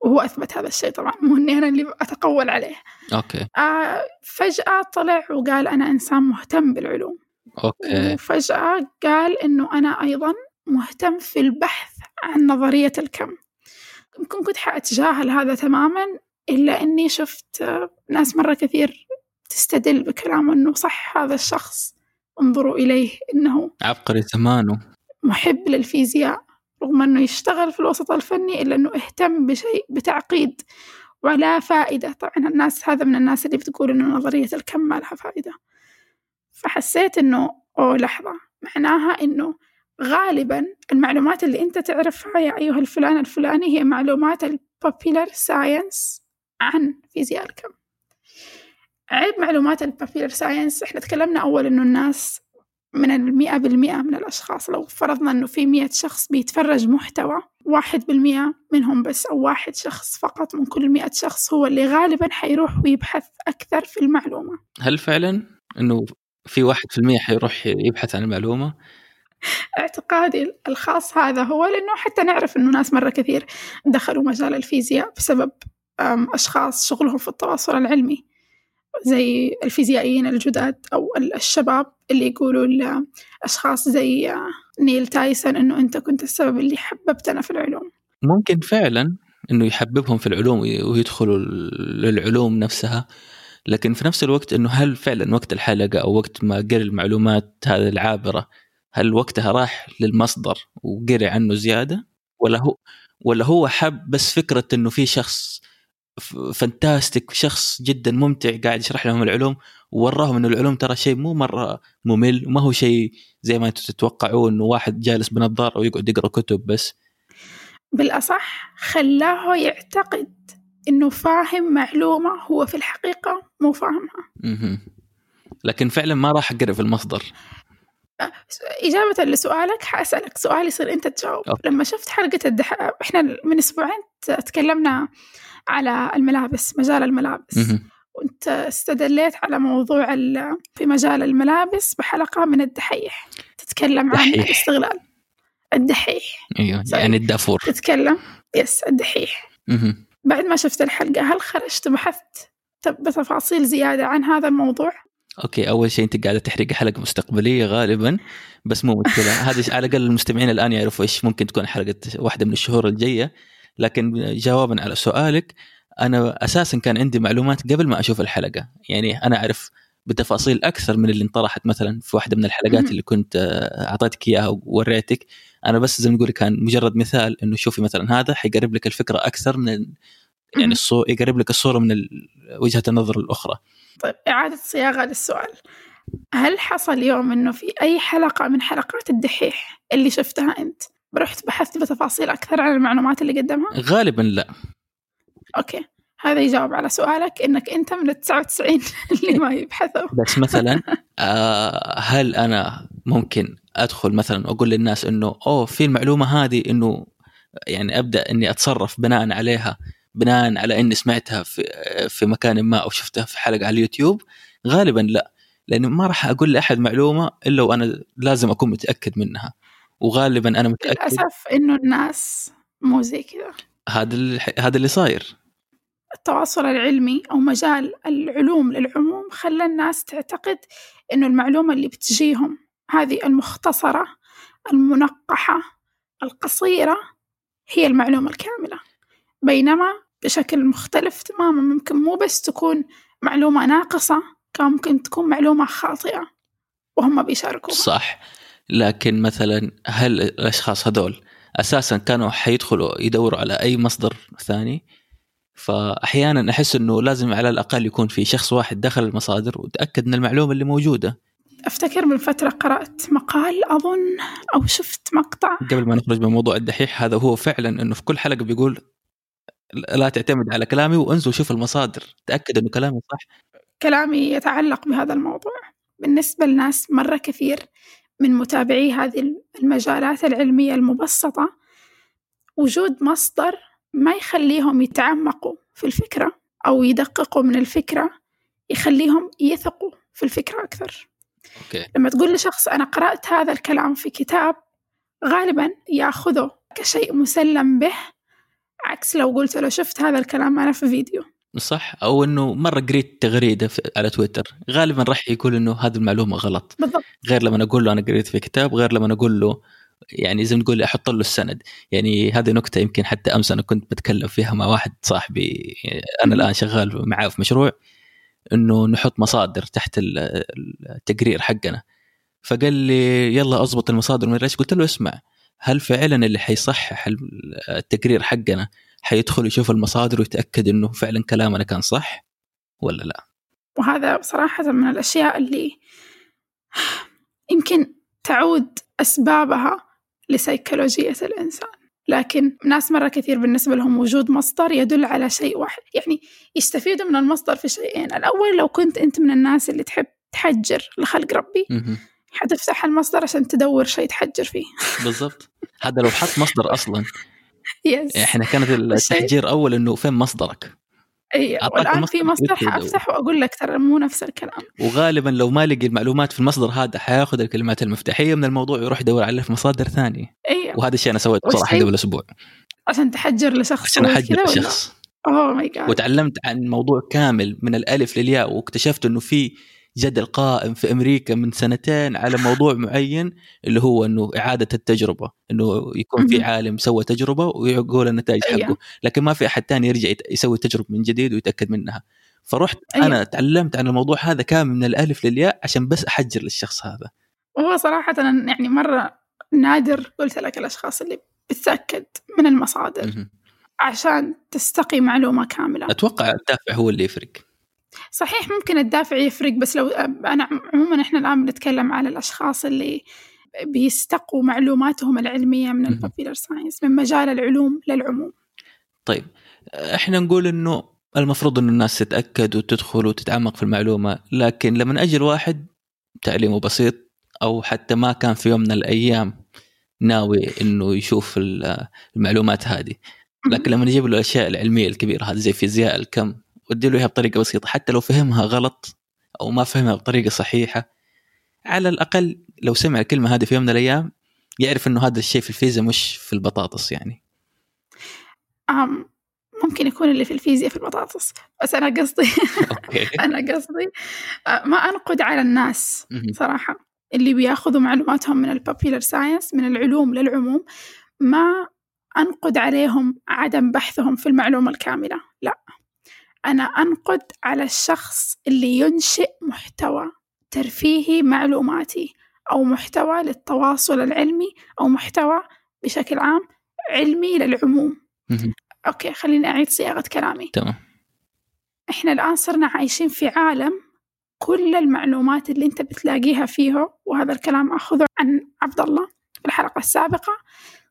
وهو أثبت هذا الشيء طبعا مو إني أنا اللي أتقول عليه. okay. آه فجأة طلع وقال أنا إنسان مهتم بالعلوم. okay. وفجأة قال إنه أنا أيضا مهتم في البحث عن نظرية الكم. يمكن كنت حأتجاهل هذا تماما إلا إني شفت ناس مرة كثير تستدل بكلامه إنه صح هذا الشخص انظروا إليه إنه عبقري زمانه. محب للفيزياء رغم أنه يشتغل في الوسط الفني إلا أنه اهتم بشيء بتعقيد ولا فائدة. طبعا الناس هذا من الناس اللي بتقول أنه نظرية الكم ما لها فائدة. فحسيت أنه أوه لحظة. معناها أنه غالبا المعلومات اللي أنت تعرفها يا أيها الفلان الفلاني هي معلومات ال popular science عن فيزياء الكم. عيب معلومات ال popular science إحنا تكلمنا أول أنه الناس من المئة بالمئة من الأشخاص لو فرضنا أنه في مئة شخص بيتفرج محتوى واحد بالمئة منهم بس أو واحد شخص فقط من كل مئة شخص هو اللي غالبا حيروح ويبحث أكثر في المعلومة. هل فعلا إنه في واحد في المية حيروح يبحث عن المعلومة؟ اعتقادي الخاص هذا هو لأنه حتى نعرف أنه ناس مرة كثير دخلوا مجال الفيزياء بسبب أشخاص شغلهم في التواصل العلمي. زي الفيزيائيين الجداد أو ال- الشباب اللي يقولوا لأشخاص زي نيل تايسون أنه أنت كنت السبب اللي حببتنا في العلوم. ممكن فعلا إنه يحببهم في العلوم ويدخلوا للعلوم نفسها لكن في نفس الوقت إنه هل فعلا وقت الحلقة أو وقت ما قري المعلومات هذه العابرة هل وقتها راح للمصدر وقري عنه زيادة؟ ولا هو ولا هو حب بس فكرة إنه في شخص فانتاستيك شخص جدا ممتع قاعد يشرح لهم العلوم ووراهم إنه العلوم ترى شيء مو مرة ممل وما هو شيء زي ما أنتم تتوقعوا إنه واحد جالس بنظاره ويقعد يقرأ كتب بس بالأصح خلاه يعتقد أنه فاهم معلومة هو في الحقيقة مو فاهمها. لكن فعلا ما راح أقرأ في المصدر إجابة لسؤالك حأسألك سؤال يصير أنت تجاوب okay. لما شفت حلقة الدح... إحنا من أسبوعين تكلمنا على الملابس مجال الملابس. وأنت استدليت على موضوع ال... في مجال الملابس بحلقة من الدحيح تتكلم عن. الاستغلال الدحيح أيوه. يعني الدافور تتكلم yes الدحيح. بعد ما شفت الحلقة هل خرجت بحثت بتفاصيل زيادة عن هذا الموضوع؟ أوكي أول شيء أنت قاعدة تحرق حلقة مستقبلية غالبا بس مو مشكلة هذه على الأقل المستمعين الآن يعرفوا إيش ممكن تكون حلقة واحدة من الشهور الجاية لكن جوابا على سؤالك أنا أساسا كان عندي معلومات قبل ما أشوف الحلقة. يعني أنا أعرف بتفاصيل أكثر من اللي انطرحت مثلا في واحدة من الحلقات. اللي كنت آه، أعطيتك إياها ووريتك. أنا بس زي ما نقول كان مجرد مثال إنه شوفي مثلا هذا حيقرب لك الفكرة أكثر من يعني. الصور يقرب لك الصورة من وجهة النظر الأخرى. طيب إعادة صياغة للسؤال. هل حصل يوم إنه في أي حلقة من حلقات الدحيح اللي شفتها أنت؟ رحت بحثت بتفاصيل أكثر عن المعلومات اللي قدمها؟ غالبا لا. أوكي. هذا يجاوب على سؤالك إنك أنت من ال 99 اللي ما يبحثوا. بس مثلا آه، هل أنا ممكن أدخل مثلا وأقول للناس إنه أوه في المعلومة هذه إنه يعني أبدأ إني أتصرف بناء عليها بناء على إني سمعتها في في مكان ما أو شفتها في حلقة على اليوتيوب غالبا لا. لأنه ما راح أقول لأحد معلومة إلا وأنا لازم أكون متأكد منها. وغالبا أنا متأكد للأسف إنه الناس مو زي كذا. هذا اللي هذا اللي صاير. التواصل العلمي أو مجال العلوم للعموم خلى الناس تعتقد إنه المعلومة اللي بتجيهم هذه المختصرة المنقحة القصيرة هي المعلومة الكاملة. بينما بشكل مختلف تماما ممكن مو بس تكون معلومة ناقصة كان ممكن تكون معلومة خاطئة وهم بيشاركوها. صح. لكن مثلا هل الأشخاص هذول أساسا كانوا حيدخلوا يدوروا على أي مصدر ثاني؟ فاحيانا أحس إنه لازم على الأقل يكون في شخص واحد دخل المصادر وتأكد من المعلومة اللي موجودة. أفتكر من فترة قرأت مقال أظن أو شفت مقطع. قبل ما نخرج من موضوع الدحيح هذا هو فعلا إنه في كل حلقة بيقول لا تعتمد على كلامي وانزل شوف المصادر تأكد إنه كلامي صح. كلامي يتعلق بهذا الموضوع. بالنسبة لناس مرة كثير من متابعي هذه المجالات العلمية المبسطة وجود مصدر ما يخليهم يتعمقوا في الفكرة أو يدققوا من الفكرة يخليهم يثقوا في الفكرة أكثر. أوكي. لما تقول لشخص أنا قرأت هذا الكلام في كتاب غالبا يأخذه كشيء مسلم به عكس لو قلت له شفت هذا الكلام أنا في فيديو. صح؟ أو إنه مرة قريت تغريدة على تويتر. غالبا راح يقول إنه هذه المعلومة غلط. بالضبط. غير لما أقول له أنا قريت في كتاب غير لما أقول له يعني زي ما تقول أحط له السند. يعني هذه نكته يمكن حتى أمس أنا كنت بتكلم فيها مع واحد صاحبي أنا الآن شغال معاه في مشروع إنه نحط مصادر تحت ال- التقرير حقنا. فقال لي يلا أضبط المصادر من إيش. قلت له اسمع هل فعلا اللي حيصحح التقرير حقنا حيدخل يشوف المصادر ويتأكد إنه فعلا كلامنا كان صح ولا لا؟ وهذا بصراحة من الأشياء اللي يمكن تعود أسبابها لسيكولوجية الإنسان. لكن ناس مرة كثير بالنسبة لهم وجود مصدر يدل على شيء واحد. يعني يستفيدوا من المصدر في شيئين. الأول لو كنت أنت من الناس اللي تحب تحجر لخلق ربي. حتفتح المصدر عشان تدور شيء تحجر فيه. بالضبط. هذا لو حط مصدر أصلا يس إحنا كانت التحجير أول إنه فين مصدرك. والآن المصدر في مصدر. حأفتح وأقول لك ترى مو نفس الكلام. وغالبا لو ما لقي المعلومات في المصدر هذا حياخذ الكلمات المفتاحية من الموضوع ويروح يدور عليها في مصادر ثانية. أي. وهذا الشيء أنا سويته صراحة قبل أسبوع. عشان تحجر لشخص عشان أحجر؟ الشخص اوه ماي جاد وتعلمت عن موضوع كامل من الألف للياء واكتشفت إنه في جدل قائم في أمريكا من سنتين على موضوع معين اللي هو إنه إعادة التجربة إنه يكون في. عالم سوى تجربة ويقول النتائج أيوة. حقه لكن ما في أحد ثاني يرجع يسوي تجربة من جديد ويتأكد منها فرحت أيوة. أنا تعلمت عن الموضوع هذا كامل من الألف للياء عشان بس أحجر للشخص هذا وهو صراحة أنا يعني مرة نادر قلت لك الأشخاص اللي بتتأكد من المصادر. عشان تستقي معلومة كاملة أتوقع الدافع هو اللي يفرق صحيح ممكن الدافع يفرق بس لو أنا عموما إحنا الآن بنتكلم على الأشخاص اللي بيستقوا معلوماتهم العلمية من. ال popular science من مجال العلوم للعموم. طيب إحنا نقول إنه المفروض إنه الناس تتأكد وتدخل وتتعمق في المعلومة لكن لما أجي الواحد تعليمه بسيط أو حتى ما كان في يوم من الأيام ناوي إنه يشوف ال- المعلومات هذه. لكن لما نجيب له الاشياء العلمية الكبيرة هذه زي فيزياء الكم ودي له إياها بطريقة بسيطة حتى لو فهمها غلط أو ما فهمها بطريقة صحيحة على الأقل لو سمع الكلمة هذه في يوم من الأيام يعرف إنه هذا الشيء في الفيزياء مش في البطاطس يعني. أم ممكن يكون اللي في الفيزياء في البطاطس بس أنا قصدي أنا قصدي ما أنقد على الناس مهم. صراحة اللي بياخذوا معلوماتهم من ال popular science من العلوم للعموم ما أنقد عليهم عدم بحثهم في المعلومة الكاملة لا. أنا أنقد على الشخص اللي ينشئ محتوى ترفيهي معلوماتي أو محتوى للتواصل العلمي أو محتوى بشكل عام علمي للعموم. أوكي خليني أعيد صياغة كلامي. تمام. إحنا الآن صرنا عايشين في عالم كل المعلومات اللي أنت بتلاقيها فيه وهذا الكلام أخذه عن عبد الله. في الحلقة السابقة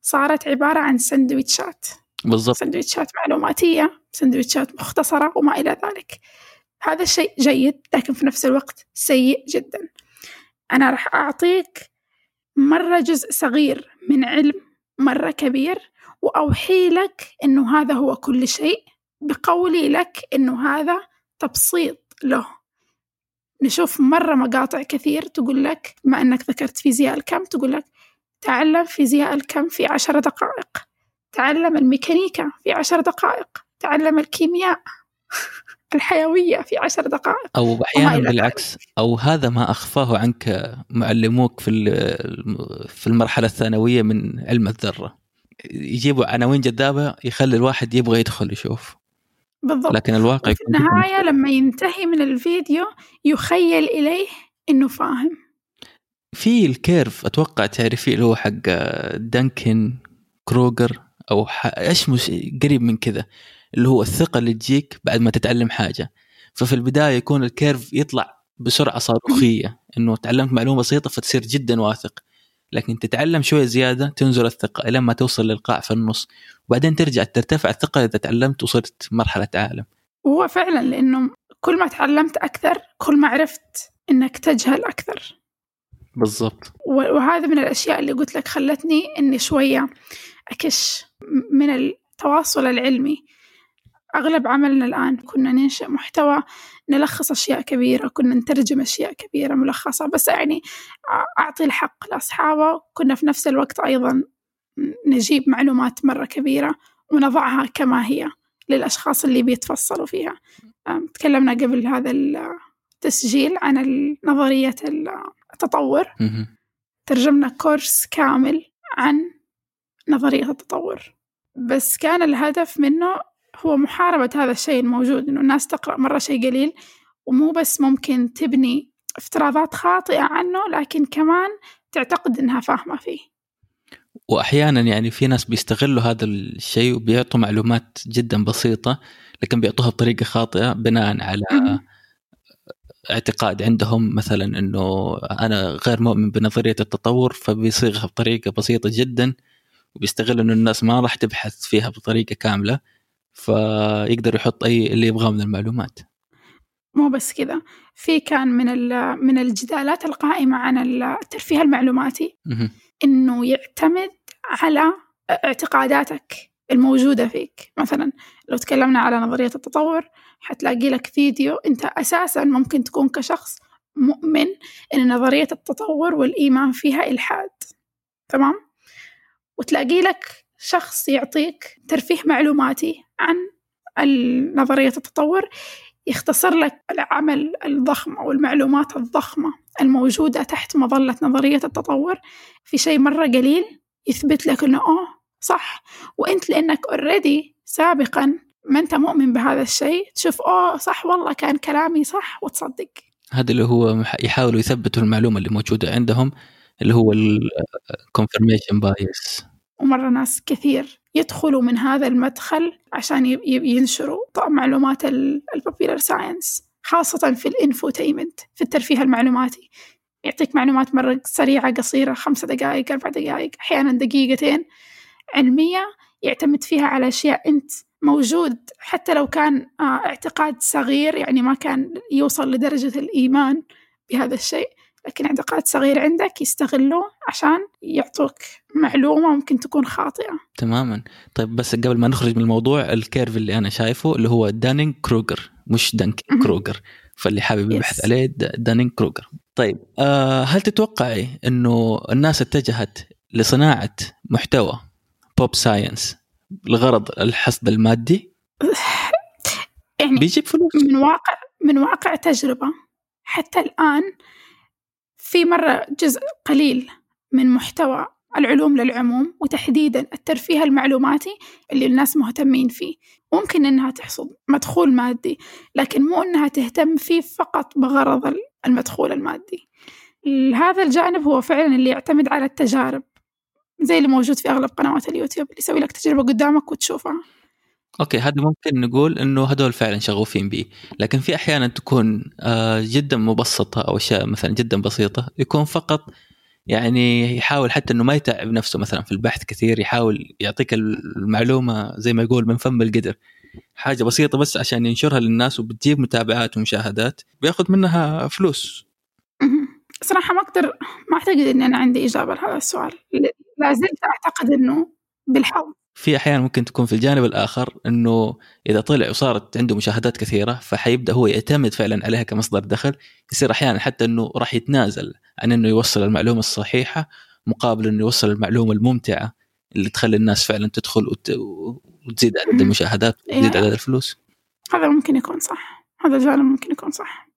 صارت عبارة عن سندويتشات. بالضبط. سندويتشات معلوماتية سندويتشات مختصرة وما إلى ذلك. هذا الشيء جيد لكن في نفس الوقت سيء جدا. أنا راح أعطيك مرة جزء صغير من علم مرة كبير وأوحي لك إنه هذا هو كل شيء. بقولي لك إنه هذا تبسيط له. نشوف مرة مقاطع كثير تقول لك بما أنك ذكرت فيزياء الكم تقول لك تعلم فيزياء الكم في عشر دقائق. تعلم الميكانيكا في عشر دقائق. تعلم الكيمياء الحيوية في عشر دقائق. أحيانا إلى بالعكس. أو هذا ما أخفاه عنك معلموك في في المرحلة الثانوية من علم الذرة. يجيبوا عناوين جذابة يخلي الواحد يبغى يدخل يشوف. بالضبط. لكن الواقع في النهاية لما ينتهي من الفيديو يخيل إليه إنه فاهم. في الكيرف أتوقع تعرفيه اللي هو حق دانك كروجر أو. إيش مش قريب من كذا؟ اللي هو الثقة اللي تجيك بعد ما تتعلم حاجة. ففي البداية يكون ال curve يطلع بسرعة صاروخية إنه تعلمت معلومة بسيطة فتصير جدا واثق. لكن تتعلم شوية زيادة تنزل الثقة إلى ما توصل للقاع في النص. وبعدين ترجع ترتفع الثقة إذا تعلمت وصرت مرحلة عالم. وهو فعلا لأنه كل ما تعلمت أكثر كل ما عرفت إنك تجهل أكثر. بالضبط. وهذا من الأشياء اللي قلت لك خلتني إني شوية أكش من التواصل العلمي. أغلب عملنا الآن كنا ننشئ محتوى نلخص أشياء كبيرة كنا نترجم أشياء كبيرة ملخصة. بس يعني أعطي الحق لأصحابه. كنا في نفس الوقت أيضا نجيب معلومات مرة كبيرة ونضعها كما هي للأشخاص اللي بيتفصلوا فيها. تكلمنا قبل هذا التسجيل عن نظرية التطور. ترجمنا كورس كامل عن نظرية التطور. بس كان الهدف منه هو محاربة هذا الشيء الموجود إنه الناس تقرأ مرة شيء قليل ومو بس ممكن تبني افتراضات خاطئة عنه لكن كمان تعتقد إنها فاهمة فيه. وأحيانا يعني في ناس بيستغلوا هذا الشيء وبيعطوا معلومات جدا بسيطة لكن بيعطوها بطريقة خاطئة بناء على. اعتقاد عندهم مثلا إنه أنا غير مؤمن بنظرية التطور فبيصيغها بطريقة بسيطة جدا. وبيستغل إنه الناس ما راح تبحث فيها بطريقة كاملة فيقدر يحط أي اللي يبغاه من المعلومات. مو بس كذا. في كان من من الجدالات القائمة عن الترفيه المعلوماتي. إنه يعتمد على اعتقاداتك الموجودة فيك. مثلا لو تكلمنا على نظرية التطور حتلاقي لك فيديو أنت أساسا ممكن تكون كشخص مؤمن إن نظرية التطور والإيمان فيها إلحاد. تمام؟ وتلاقي لك شخص يعطيك ترفيه معلوماتي عن نظرية التطور يختصر لك العمل الضخم أو المعلومات الضخمة الموجودة تحت مظلة نظرية التطور في شيء مرة قليل يثبت لك إنه آه صح. وأنت لأنك already سابقا ما أنت مؤمن بهذا الشيء تشوف آه صح والله كان كلامي صح وتصدق. هذا اللي هو يحاولوا يثبتوا المعلومة اللي موجودة عندهم اللي هو ال confirmation bias ومرة ناس كثير يدخلوا من هذا المدخل عشان ينشروا معلومات ال popular science خاصة في ال infotainment في الترفيه المعلوماتي. يعطيك معلومات مرة سريعة قصيرة خمسة دقائق أربع دقائق أحيانا دقيقتين. علمية يعتمد فيها على أشياء أنت موجود حتى لو كان آه، اعتقاد صغير يعني ما كان يوصل لدرجة الإيمان بهذا الشيء. لكن اعتقاد صغير عندك يستغلوه عشان يعطوك معلومة ممكن تكون خاطئة. تماما. طيب بس قبل ما نخرج من الموضوع ال curve اللي أنا شايفه اللي هو Dunning Kruger مش دانك. Kruger فاللي حابب يبحث Yes. عليه Dunning Kruger طيب آه هل تتوقعي إنه الناس اتجهت لصناعة محتوى pop science لغرض الحصد المادي؟ يعني بيجيب فلوس. من واقع من واقع تجربة. حتى الآن في مرة جزء قليل من محتوى العلوم للعموم وتحديدا الترفيه المعلوماتي اللي الناس مهتمين فيه. ممكن إنها تحصد مدخول مادي لكن مو إنها تهتم فيه فقط بغرض المدخول المادي. هذا الجانب هو فعلا اللي يعتمد على التجارب زي اللي موجود في أغلب قنوات اليوتيوب اللي يسوي لك تجربة قدامك وتشوفها. أوكي هذا ممكن نقول إنه هذول فعلا شغوفين به لكن في أحيانا تكون آه، جدا مبسطة أو أشياء مثلا جدا بسيطة يكون فقط يعني يحاول حتى إنه ما يتعب نفسه مثلا في البحث كثير يحاول يعطيك المعلومة زي ما يقول من فم القدر. حاجة بسيطة بس عشان ينشرها للناس وبتجيب متابعات ومشاهدات بياخذ منها فلوس. صراحة ما أقدر ما أعتقد اني أنا عندي إجابة لهذا السؤال. لا زلت أعتقد إنه بالحظ. في أحيان ممكن تكون في الجانب الآخر إنه إذا طلع وصارت عنده مشاهدات كثيرة فحيبدأ هو يعتمد فعلا عليها كمصدر دخل. يصير أحيانا حتى إنه راح يتنازل عن إنه يوصل المعلومة الصحيحة مقابل إنه يوصل المعلومة الممتعة اللي تخلي الناس فعلا تدخل وت... وتزيد عدد المشاهدات وتزيد عدد الفلوس. هذا ممكن يكون صح. هذا الجانب ممكن يكون صح.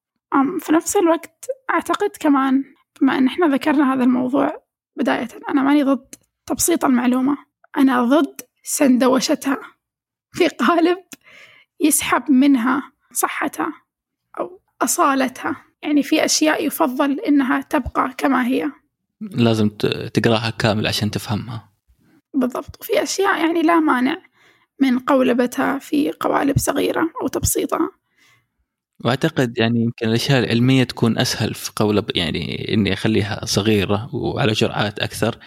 في نفس الوقت أعتقد كمان بما أن إحنا ذكرنا هذا الموضوع بداية أنا ماني ضد تبسيط المعلومة. أنا ضد سندوشتها في قالب يسحب منها صحتها أو أصالتها. يعني في أشياء يفضل إنها تبقى كما هي. لازم تقراها كامل عشان تفهمها. بالضبط. وفي أشياء يعني لا مانع من قولبتها في قوالب صغيرة أو تبسيطها وأعتقد يعني يمكن الأشياء العلمية تكون أسهل في قولب يعني إني أخليها صغيرة وعلى جرعات أكثر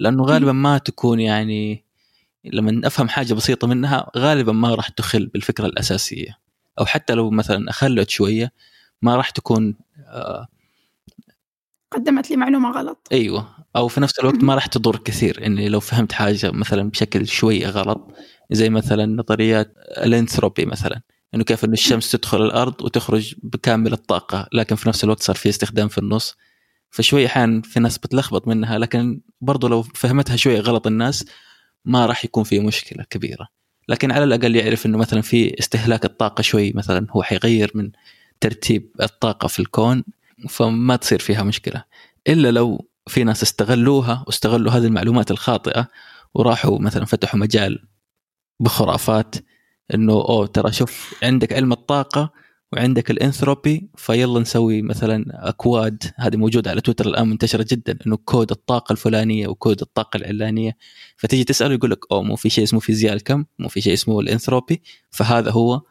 لأنه غالبا ما تكون يعني لما أفهم حاجة بسيطة منها غالبا ما راح تخل بالفكرة الأساسية. أو حتى لو مثلا أخلت شوية ما راح تكون آه قدمت لي معلومة غلط. أيوه. أو في نفس الوقت ما راح تضر كثير. إني لو فهمت حاجة مثلا بشكل شوية غلط زي مثلا نظريات الأنثروبي مثلا إنه كيف إنه الشمس تدخل الأرض وتخرج بكامل الطاقة لكن في نفس الوقت صار في استخدام في النص. فشوي أحيانا في ناس بتلخبط منها لكن برضو لو فهمتها شوية غلط الناس ما راح يكون في مشكلة كبيرة. لكن على الأقل يعرف إنه مثلا في استهلاك الطاقة شوي مثلا هو حيغير من ترتيب الطاقة في الكون فما تصير فيها مشكلة. إلا لو في ناس استغلوها واستغلوا هذه المعلومات الخاطئة وراحوا مثلا فتحوا مجال بخرافات إنه أوه ترى شوف عندك علم الطاقة وعندك الانثروبي فيلا نسوي مثلا أكواد. هذه موجودة على تويتر الآن منتشرة جدا إنه كود الطاقة الفلانية وكود الطاقة العلانية. فتيجي تسأله يقول لك أوه مو في شيء اسمه فيزياء الكم مو في شيء اسمه الانثروبي. فهذا هو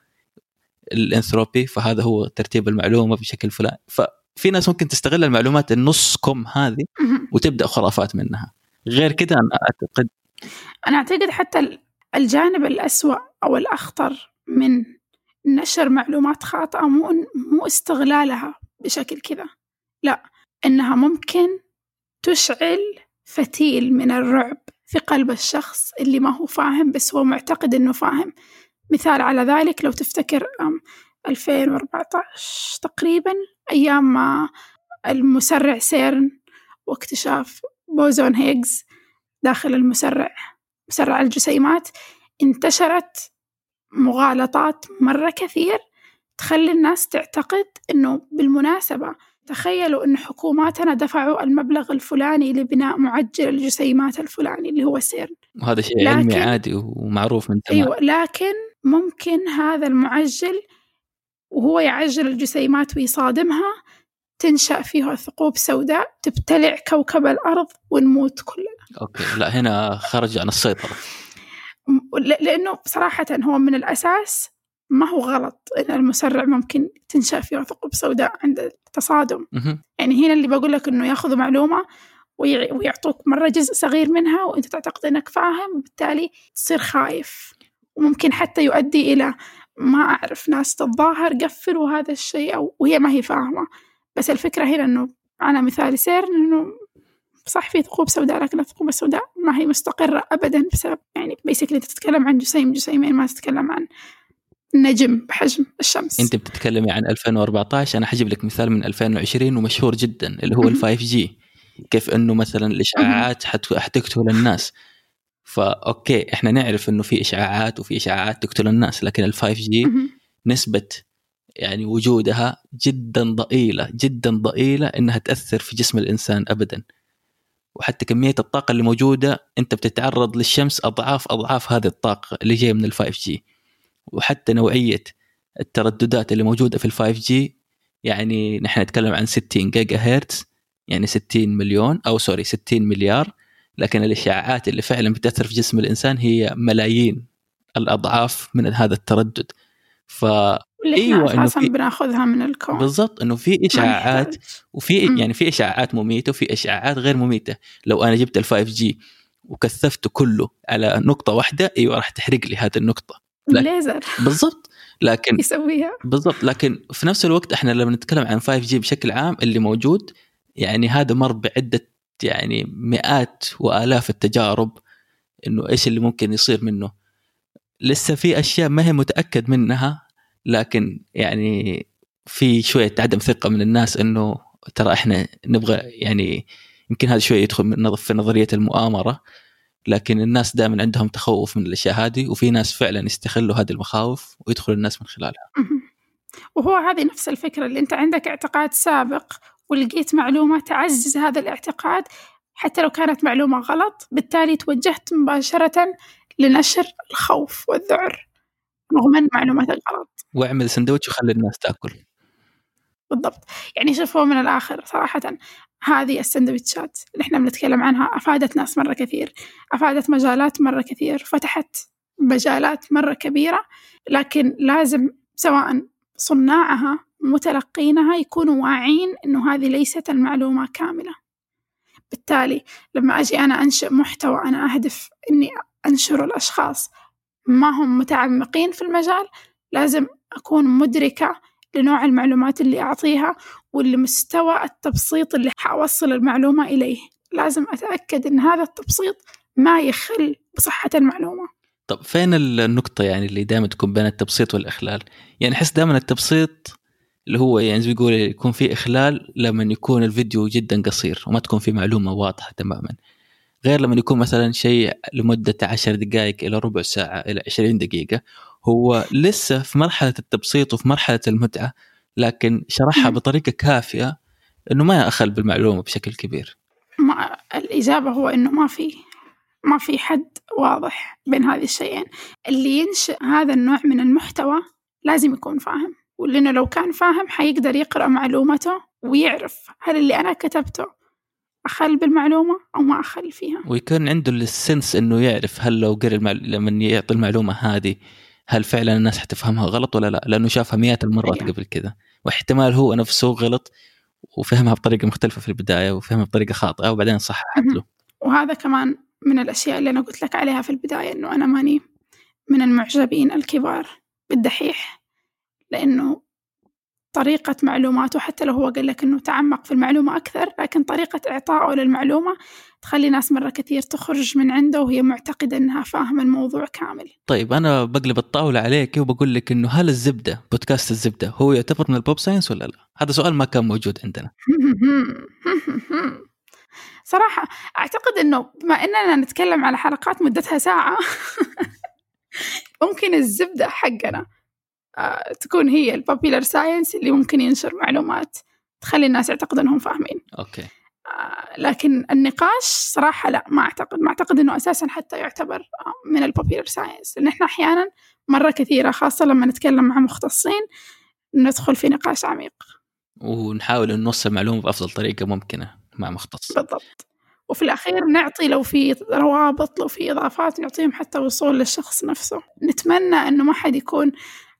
الانثروبي فهذا هو ترتيب المعلومة بشكل فلاني ففي ناس ممكن تستغل المعلومات النص كم هذه وتبدأ خرافات منها. غير كذا أنا أعتقد أنا أعتقد حتى الجانب الأسوأ أو الأخطر من نشر معلومات خاطئة مو مو استغلالها بشكل كذا. لا إنها ممكن تشعل فتيل من الرعب في قلب الشخص اللي ما هو فاهم بس هو معتقد إنه فاهم. مثال على ذلك لو تفتكر 2014 تقريبا أيام ما المسرع سيرن واكتشاف بوزون هيجز داخل المسرع مسرع الجسيمات انتشرت مغالطات مرة كثير تخلي الناس تعتقد إنه بالمناسبة تخيلوا إن حكوماتنا دفعوا المبلغ الفلاني لبناء معجل الجسيمات الفلاني اللي هو سيرن. وهذا شيء علمي عادي ومعروف من زمان. أيوة لكن ممكن هذا المعجل وهو يعجل الجسيمات ويصادمها تنشأ فيها ثقوب سوداء تبتلع كوكب الأرض ونموت كلنا. أوكي لا هنا خرج عن السيطرة. لأنه صراحة هو من الأساس ما هو غلط إن المسرع ممكن تنشأ فيه ثقوب سوداء عند التصادم. يعني هنا اللي بقول لك إنه ياخذوا معلومة ويعطوك مرة جزء صغير منها وأنت تعتقد إنك فاهم وبالتالي تصير خايف. وممكن حتى يؤدي إلى ما أعرف ناس تتظاهر قفلوا هذا الشيء أو وهي ما هي فاهمة. بس الفكرة هنا إنه على مثال سيرن إنه صح في ثقوب سوداء لكن الثقوب السوداء ما هي مستقرة أبدا بسبب يعني basically أنت تتكلم عن جسيم جسيمين ما تتكلم عن نجم بحجم الشمس. أنت بتتكلمي عن 2014 أنا حجيب لك مثال من 2020 ومشهور جدا اللي هو ال 5G. كيف إنه مثلا الإشعاعات حتقتل الناس. ف okay إحنا نعرف إنه في إشعاعات وفي إشعاعات تقتل الناس لكن ال 5G نسبة يعني وجودها جدا ضئيلة جدا ضئيلة إنها تأثر في جسم الإنسان ابدا. وحتى كمية الطاقة اللي موجودة أنت بتتعرض للشمس أضعاف أضعاف هذه الطاقة اللي جاية من ال 5G. وحتى نوعية الترددات اللي موجودة في ال 5G يعني نحن نتكلم عن 60 جيجا هرتز يعني 60 مليون أو sorry 60 مليار. لكن الإشعاعات اللي فعلا بتأثر في جسم الإنسان هي ملايين الأضعاف من هذا التردد. أيوه إنه في بناخذها من الكون. بالضبط إنه في اشعاعات وفي يعني في اشعاعات مميتة وفي اشعاعات غير مميتة. لو أنا جبت ال 5G وكثفته كله على نقطة واحدة أيوه راح تحرق لي هذه النقطة. ليزر بالضبط. لكن يسويها. بالضبط. لكن في نفس الوقت إحنا لما نتكلم عن 5 جي بشكل عام اللي موجود يعني هذا مر بعدة يعني مئات وآلاف التجارب إنه إيش اللي ممكن يصير منه. لسه في أشياء ما هي متأكد منها لكن يعني في شوية عدم ثقة من الناس إنه ترى إحنا نبغى يعني يمكن هذا شوية يدخل في نظرية المؤامرة لكن الناس دائما عندهم تخوف من الأشياء هذه وفي ناس فعلا يستغلوا هذه المخاوف ويدخل الناس من خلالها. وهو هذه نفس الفكرة اللي أنت عندك اعتقاد سابق ولقيت معلومة تعزز هذا الاعتقاد حتى لو كانت معلومة غلط بالتالي توجهت مباشرة لنشر الخوف والذعر رغم معلوماتك غلط. واعمل سندوتش وخلي الناس تأكل. بالضبط يعني شوفوا من الآخر صراحة هذه السندويتشات اللي إحنا بنتكلم عنها أفادت ناس مرة كثير أفادت مجالات مرة كثير فتحت مجالات مرة كبيرة لكن لازم سواء صناعها متلقينها يكونوا واعين إنه هذه ليست المعلومة كاملة بالتالي لما أجي أنا أنشئ محتوى أنا أهدف إني أنشر الأشخاص ما هم متعمقين في المجال لازم أكون مدركة لنوع المعلومات اللي أعطيها ولمستوى التبسيط اللي حأوصل المعلومة إليه. لازم أتأكد أن هذا التبسيط ما يخل بصحة المعلومة. طب فين النقطة يعني اللي دائما تكون بين التبسيط والإخلال؟ يعني أحس دائما التبسيط اللي هو يعني زي بيقول يكون في إخلال لما يكون الفيديو جدا قصير وما تكون في معلومة واضحة تماما. غير لما يكون مثلا شيء لمدة عشر دقائق إلى ربع ساعة إلى عشرين دقيقة هو لسه في مرحلة التبسيط وفي مرحلة المتعة لكن شرحها بطريقة كافية إنه ما ياخل بالمعلومة بشكل كبير. ما الإجابة هو إنه ما في ما في حد واضح بين هذه الشيئين. اللي ينشئ هذا النوع من المحتوى لازم يكون فاهم ولأنه لو كان فاهم حيقدر يقرأ معلومته ويعرف هل اللي أنا كتبته أخل بالمعلومة أو ما أخل فيها. ويكون عنده السنس إنه يعرف هل لو قرأ المعلومة لما يعطي المعلومة هذه هل فعلا الناس حتفهمها غلط ولا لا؟ لأنه شافها مئات المرات أيوة. قبل كذا. واحتمال هو نفسه غلط وفهمها بطريقة مختلفة في البداية وفهمها بطريقة خاطئة وبعدين صححت له وهذا كمان من الأشياء اللي أنا قلت لك عليها في البداية إنه أنا ماني من المعجبين الكبار بالدحيح لأنه طريقة معلوماته حتى لو هو قال لك إنه تعمق في المعلومة أكثر لكن طريقة إعطائه للمعلومة تخلي ناس مرة كثير تخرج من عنده وهي معتقدة إنها فاهمة الموضوع كامل. طيب أنا بقلب الطاولة عليك وبقول لك إنه هل الزبدة بودكاست الزبدة هو يعتبر من ال pop science ولا لا؟ هذا سؤال ما كان موجود عندنا. صراحة أعتقد إنه بما إننا نتكلم على حلقات مدتها ساعة ممكن الزبدة حقنا. تكون هي ال popular science اللي ممكن ينشر معلومات تخلي الناس يعتقدوا إنهم فاهمين. Okay. آه، لكن النقاش صراحة لا ما أعتقد. ما أعتقد أنه أساسا حتى يعتبر آه، من ال popular science لأن إحنا أحيانا مرة كثيرة خاصة لما نتكلم مع مختصين ندخل في نقاش عميق. ونحاول أن نوصل معلومة بأفضل طريقة ممكنة مع مختص. بالضبط. وفي الأخير نعطي لو في روابط لو في إضافات نعطيهم حتى وصول للشخص نفسه. نتمنى أنه ما حد يكون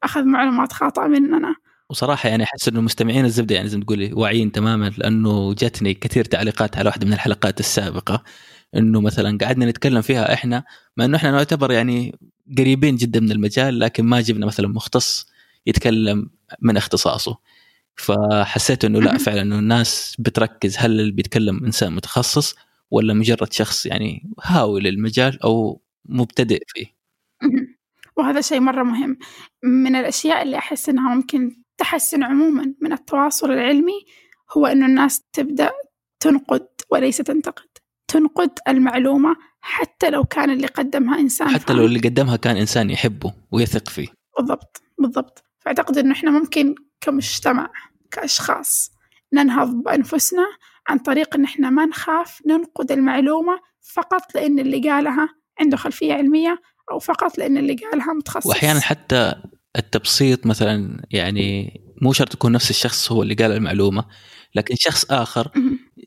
أخذ معلومات خاطئة مننا. وصراحة يعني أحس إنه مستمعين الزبدة يعني زي ما تقولي واعيين تماما لأنه جاتني كثير تعليقات على واحدة من الحلقات السابقة إنه مثلا قعدنا نتكلم فيها إحنا مع إنه إحنا نعتبر يعني قريبين جدا من المجال لكن ما جبنا مثلا مختص يتكلم من اختصاصه. فحسيت إنه لا فعلا إنه الناس بتركز هل اللي بيتكلم إنسان متخصص ولا مجرد شخص يعني هاوي للمجال أو مبتدئ فيه. وهذا شيء مرة مهم. من الأشياء اللي أحس إنها ممكن تحسن عموما من التواصل العلمي هو إنه الناس تبدأ تنقد وليس تنتقد. تنقد المعلومة حتى لو كان اللي قدمها إنسان حتى لو اللي قدمها كان إنسان يحبه ويثق فيه. بالضبط بالضبط. فأعتقد إنه إحنا ممكن كمجتمع كأشخاص ننهض بأنفسنا عن طريق إن إحنا ما نخاف ننقد المعلومة فقط لأن اللي قالها عنده خلفية علمية أو فقط لأن اللي قالها متخصص. وأحيانا حتى التبسيط مثلا يعني مو شرط يكون نفس الشخص هو اللي قال المعلومة لكن شخص آخر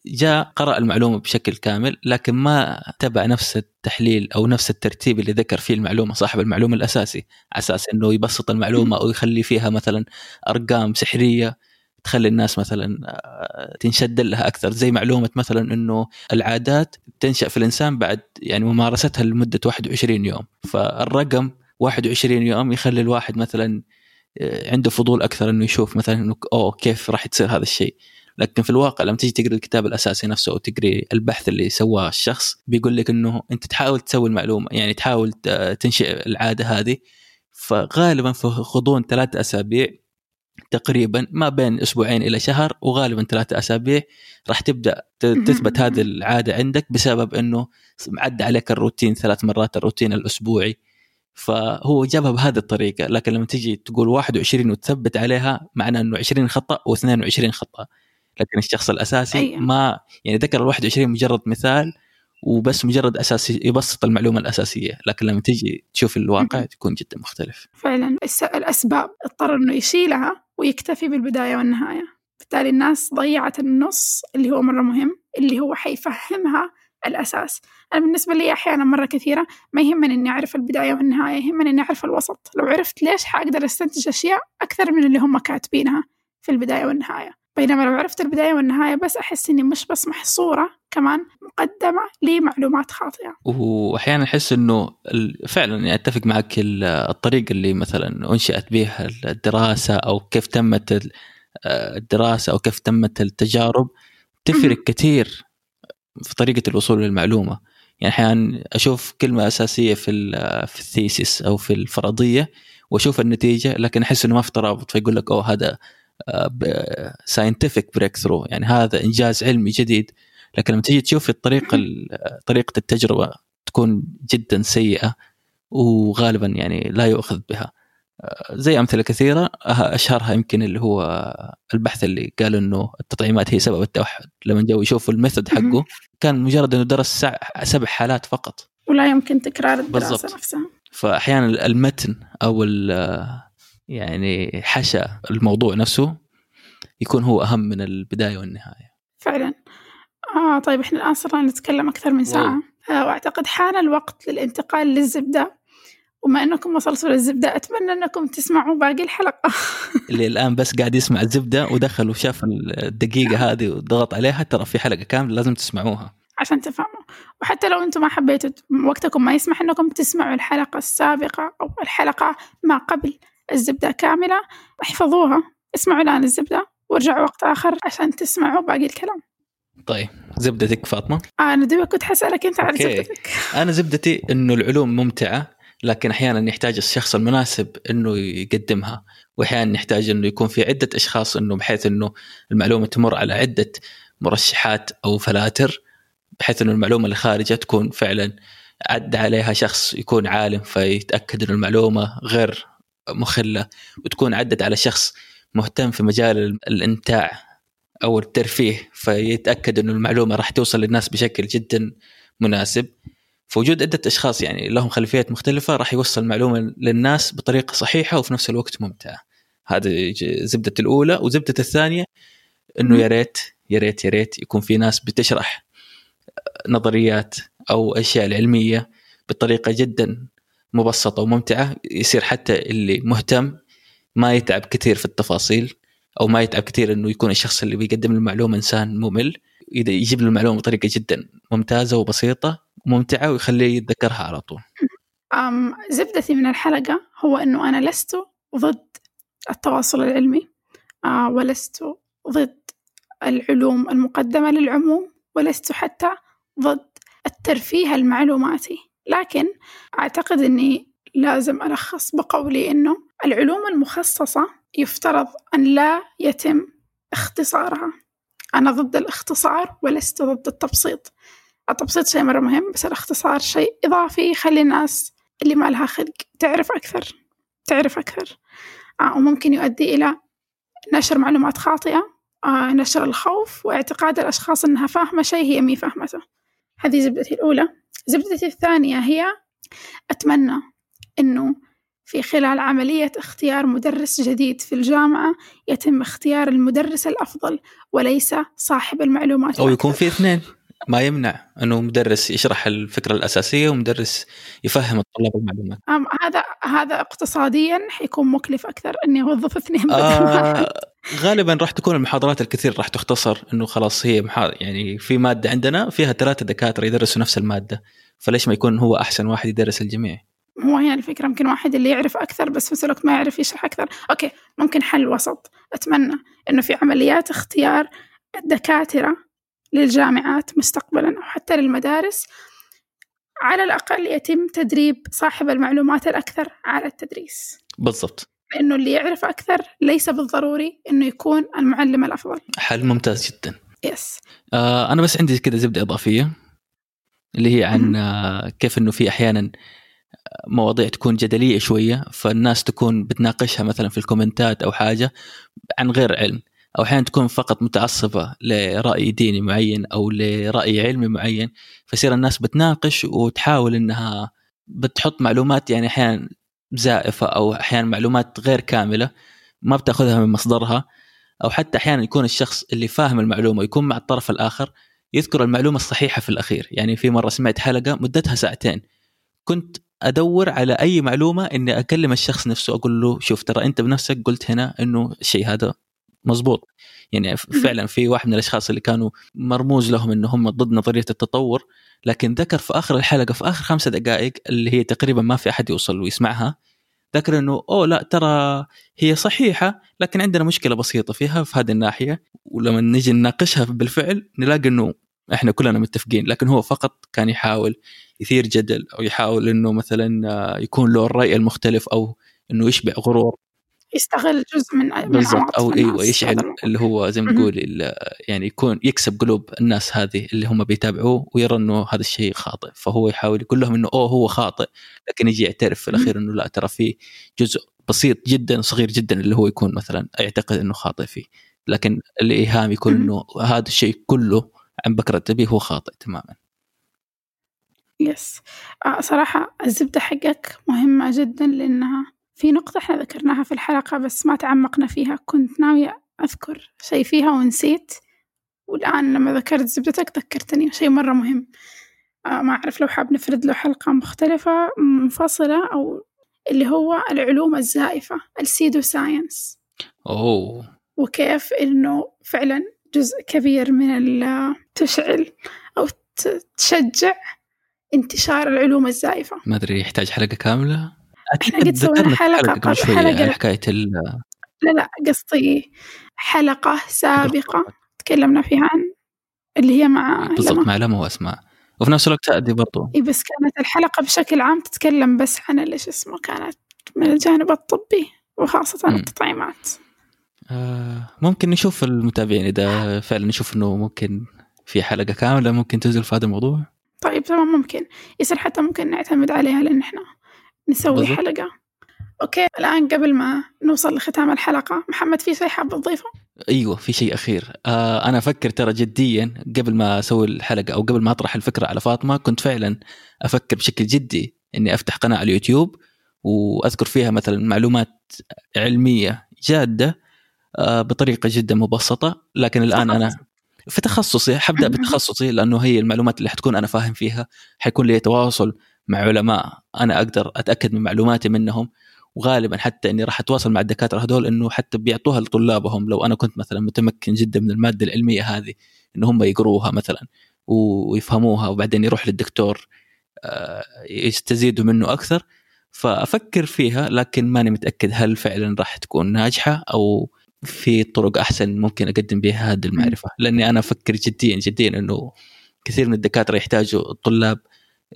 جاء قرأ المعلومة بشكل كامل لكن ما تبع نفس التحليل أو نفس الترتيب اللي ذكر فيه المعلومة صاحب المعلومة الأساسي على أساس أنه يبسط المعلومة أو يخلي فيها مثلا أرقام سحرية. تخلي الناس مثلا آه، تنشد لها أكثر. زي معلومة مثلا إنه العادات تنشأ في الإنسان بعد يعني ممارستها لمدة 21 يوم. فالرقم 21 يوم يخلي الواحد مثلا آه، عنده فضول أكثر إنه يشوف مثلا إنه أوه كيف راح تصير هذا الشيء. لكن في الواقع لما تيجي تقرأ الكتاب الأساسي نفسه أو البحث اللي سواه الشخص بيقول لك إنه أنت تحاول تسوي المعلومة يعني تحاول تنشئ العادة هذه. فغالبا في غضون ثلاثة أسابيع تقريبا ما بين أسبوعين إلى شهر وغالبا ثلاثة أسابيع راح تبدأ تثبت هذه العادة عندك بسبب إنه عدى عليك الروتين ثلاث مرات الروتين الأسبوعي. فهو جابها بهذه الطريقة لكن لما تجي تقول 21 وتثبت عليها معناه إنه 20 خطأ و22 خطأ. لكن الشخص الأساسي أيه. ما يعني ذكر ال 21 مجرد مثال وبس مجرد أساسي يبسط المعلومة الأساسية. لكن لما تيجي تشوف الواقع تكون جدا مختلف. فعلا. الأسباب اضطر إنه يشيلها. ويكتفي بالبداية والنهاية. بالتالي الناس ضيعت النص اللي هو مرة مهم اللي هو حيفهمها الأساس. أنا بالنسبة لي أحيانا مرة كثيرة ما يهمني إني أعرف البداية والنهاية يهمني إني أعرف الوسط. لو عرفت ليش حأقدر أستنتج أشياء أكثر من اللي هم كاتبينها في البداية والنهاية. بينما لو عرفت البداية والنهاية بس أحس إني مش بس محصورة كمان مقدمة لمعلومات خاطئة. وأحيانا أحس إنه فعلا يعني أتفق معك الطريقة اللي مثلا أنشأت بها الدراسة أو كيف تمت الدراسة أو كيف تمت التجارب تفرق كثير في طريقة الوصول للمعلومة. يعني أحيانا أشوف كلمة أساسية في في ال thesis أو في الفرضية وأشوف النتيجة لكن أحس إنه ما في ترابط فيقول لك أوه هذا scientific breakthrough يعني هذا إنجاز علمي جديد. لكن لما تيجي تشوف الطريقة طريقة التجربة تكون جدا سيئة وغالبا يعني لا يؤخذ بها. زي أمثلة كثيرة أشهرها يمكن اللي هو البحث اللي قال إنه التطعيمات هي سبب التوحد. لما جو يشوفوا الميثود حقه كان مجرد إنه درس سبع حالات فقط. ولا يمكن تكرار الدراسة بالضبط. نفسها. فاحيانا المتن أو يعني حشى الموضوع نفسه يكون هو أهم من البداية والنهاية. فعلا. آه طيب إحنا الآن صرنا نتكلم أكثر من ساعة. آه وأعتقد حان الوقت للانتقال للزبدة. وما أنكم وصلتوا للزبدة أتمنى أنكم تسمعوا باقي الحلقة. اللي الآن بس قاعد يسمع الزبدة ودخل وشاف الدقيقة هذه وضغط عليها ترى في حلقة كاملة لازم تسمعوها. عشان تفهموا. وحتى لو أنتم ما حبيتوا وقتكم ما يسمح أنكم تسمعوا الحلقة السابقة أو الحلقة ما قبل الزبدة كاملة احفظوها اسمعوا الآن الزبدة وارجعوا وقت آخر عشان تسمعوا باقي الكلام. طيب زبدتك فاطمة؟ أنا دوبك كنت حسألك أنت على زبدتك. أنا زبدتي إنه العلوم ممتعة لكن أحيانا يحتاج الشخص المناسب إنه يقدمها وأحيانا يحتاج إنه يكون في عدة أشخاص إنه بحيث إنه المعلومة تمر على عدة مرشحات أو فلاتر بحيث إنه المعلومة اللي خارجة تكون فعلا عدى عليها شخص يكون عالم فيتأكد إنه المعلومة غير مخلة وتكون عدت على شخص مهتم في مجال الإمتاع أو الترفيه فيتأكد إنه المعلومة راح توصل للناس بشكل جدا مناسب. فوجود عدة أشخاص يعني لهم خلفيات مختلفة راح يوصل المعلومة للناس بطريقة صحيحة وفي نفس الوقت ممتعة. هذه زبدة الأولى. وزبدة الثانية إنه يا ريت يا ريت يا ريت يكون في ناس بتشرح نظريات أو أشياء العلمية بطريقة جدا مبسطة وممتعة يصير حتى اللي مهتم ما يتعب كثير في التفاصيل أو ما يتعب كثير إنه يكون الشخص اللي بيقدم المعلومة إنسان ممل يجيب له المعلومة بطريقة جدا ممتازة وبسيطة وممتعة ويخليه يتذكرها على طول. أم زبدتي من الحلقة هو إنه أنا لست ضد التواصل العلمي آه ولست ضد العلوم المقدمة للعموم ولست حتى ضد الترفيه المعلوماتي لكن أعتقد أني لازم ألخص بقولي أنه العلوم المخصصة يفترض أن لا يتم اختصارها. أنا ضد الاختصار ولست ضد التبسيط. التبسيط شيء مرة مهم بس الاختصار شيء إضافي يخلي الناس اللي ما لها خلق تعرف أكثر تعرف أكثر. آه وممكن يؤدي إلى نشر معلومات خاطئة آه نشر الخوف واعتقاد الأشخاص أنها فاهمة شيء هي مي فاهمته. هذه زبدتي الأولى. زبدتي الثانية هي أتمنى أنه في خلال عملية اختيار مدرس جديد في الجامعة يتم اختيار المدرس الأفضل وليس صاحب المعلومات أو يكون في اثنين. ما يمنع إنه مدرس يشرح الفكرة الأساسية ومدرس يفهم الطلاب المعلومات. أم هذا هذا اقتصاديا حيكون مكلف أكثر إني أوظف اثنين آه غالبا راح تكون المحاضرات الكثير راح تختصر إنه خلاص هي محا... يعني في مادة عندنا فيها ثلاثة دكاترة يدرسوا نفس المادة فليش ما يكون هو أحسن واحد يدرس الجميع؟ هو هنا الفكرة ممكن واحد اللي يعرف أكثر بس في نفس الوقت ما يعرف يشرح أكثر. أوكي ممكن حل وسط. أتمنى إنه في عمليات اختيار الدكاترة للجامعات مستقبلا أو حتى للمدارس على الأقل يتم تدريب صاحب المعلومات الأكثر على التدريس. بالضبط. لأنه اللي يعرف أكثر ليس بالضروري إنه يكون المعلم الأفضل. حل ممتاز جدا. يس آه أنا بس عندي كذا زبدة إضافية اللي هي عن آه كيف إنه في أحيانا مواضيع تكون جدلية شوية فالناس تكون بتناقشها مثلا في الكومنتات أو حاجة عن غير علم أو أحيانا تكون فقط متعصبة لرأي ديني معين أو لرأي علمي معين فيصير الناس بتناقش وتحاول إنها بتحط معلومات يعني أحيانا زائفة أو أحيانا معلومات غير كاملة ما بتأخذها من مصدرها أو حتى أحيانا يكون الشخص اللي فاهم المعلومة يكون مع الطرف الآخر يذكر المعلومة الصحيحة في الأخير. يعني في مرة سمعت حلقة مدتها ساعتين كنت أدور على أي معلومة إني أكلم الشخص نفسه أقول له شوف ترى أنت بنفسك قلت هنا إنه الشيء هذا مزبوط يعني فعلا في واحد من الأشخاص اللي كانوا مرموز لهم إنه هم ضد نظرية التطور لكن ذكر في آخر الحلقة في آخر خمسة دقائق اللي هي تقريبا ما في أحد يوصل ويسمعها ذكر إنه أوه لا ترى هي صحيحة لكن عندنا مشكلة بسيطة فيها في هذه الناحية ولما نجي نناقشها بالفعل نلاقي إنه إحنا كلنا متفقين لكن هو فقط كان يحاول يثير جدل أو يحاول إنه مثلا يكون له الرأي المختلف أو إنه يشبع غرور. يستغل جزء من بالضبط. أو أيوه يشعل اللي هو زي ما تقول يعني يكون يكسب قلوب الناس هذه اللي هم بيتابعوه ويرى إنه هذا الشيء خاطئ. فهو يحاول يقول لهم إنه أوه هو خاطئ لكن يجي يعترف في الأخير إنه لا ترى في جزء بسيط جدا صغير جدا اللي هو يكون مثلا يعتقد إنه خاطئ فيه. لكن الإيهام يكون إنه هذا الشيء كله عن بكرة أبيه هو خاطئ تماما. يس آه صراحة الزبدة حقك مهمة جدا لأنها في نقطة إحنا ذكرناها في الحلقة بس ما تعمقنا فيها كنت ناوية أذكر شيء فيها ونسيت والآن لما ذكرت زبدتك ذكرتني شيء مرة مهم. آه ما أعرف لو حاب نفرد له حلقة مختلفة منفصلة أو اللي هو العلوم الزائفة السيدو ساينس أوه. وكيف إنه فعلا جزء كبير من تشعل أو تشجع انتشار العلوم الزائفة. ما أدري يحتاج حلقة كاملة؟ قد سوينا حلقة قبل حلقة حكاية ال لا لا قصدي حلقة سابقة تكلمنا فيها عن اللي هي مع بالضبط مع لما واسماء وفي نفس الوقت تأدي برضو. اي بس كانت الحلقة بشكل عام تتكلم بس عن إيش اسمه كانت من الجانب الطبي وخاصة م. التطعيمات. آه ممكن نشوف المتابعين إذا فعلا نشوف إنه ممكن في حلقة كاملة ممكن تنزل في هذا الموضوع. طيب تمام ممكن. يصير حتى ممكن نعتمد عليها لأن إحنا نسوي بالضبط. حلقة أوكي الآن قبل ما نوصل لختام الحلقة محمد في شيء حاب تضيفه؟ أيوه في شيء أخير آه أنا أفكر ترى جديا قبل ما أسوي الحلقة أو قبل ما أطرح الفكرة على فاطمة كنت فعلا أفكر بشكل جدي إني أفتح قناة على اليوتيوب وأذكر فيها مثلا معلومات علمية جادة آه بطريقة جدا مبسطة لكن الآن أنا في تخصصي حبدأ بتخصصي لأنه هي المعلومات اللي حتكون أنا فاهم فيها حيكون لي تواصل مع علماء. أنا أقدر أتأكد من معلوماتي منهم وغالبا حتى إني راح أتواصل مع الدكاترة هذول إنه حتى بيعطوها لطلابهم. لو أنا كنت مثلا متمكن جدا من المادة العلمية هذه ان هم يقروها مثلا ويفهموها وبعدين يروح للدكتور آه، يستزيدوا منه أكثر. فأفكر فيها لكن ماني متأكد هل فعلا راح تكون ناجحة أو في طرق أحسن ممكن أقدم بها هذه المعرفة. لأني أنا أفكر جديا جديا إنه كثير من الدكاترة يحتاجوا الطلاب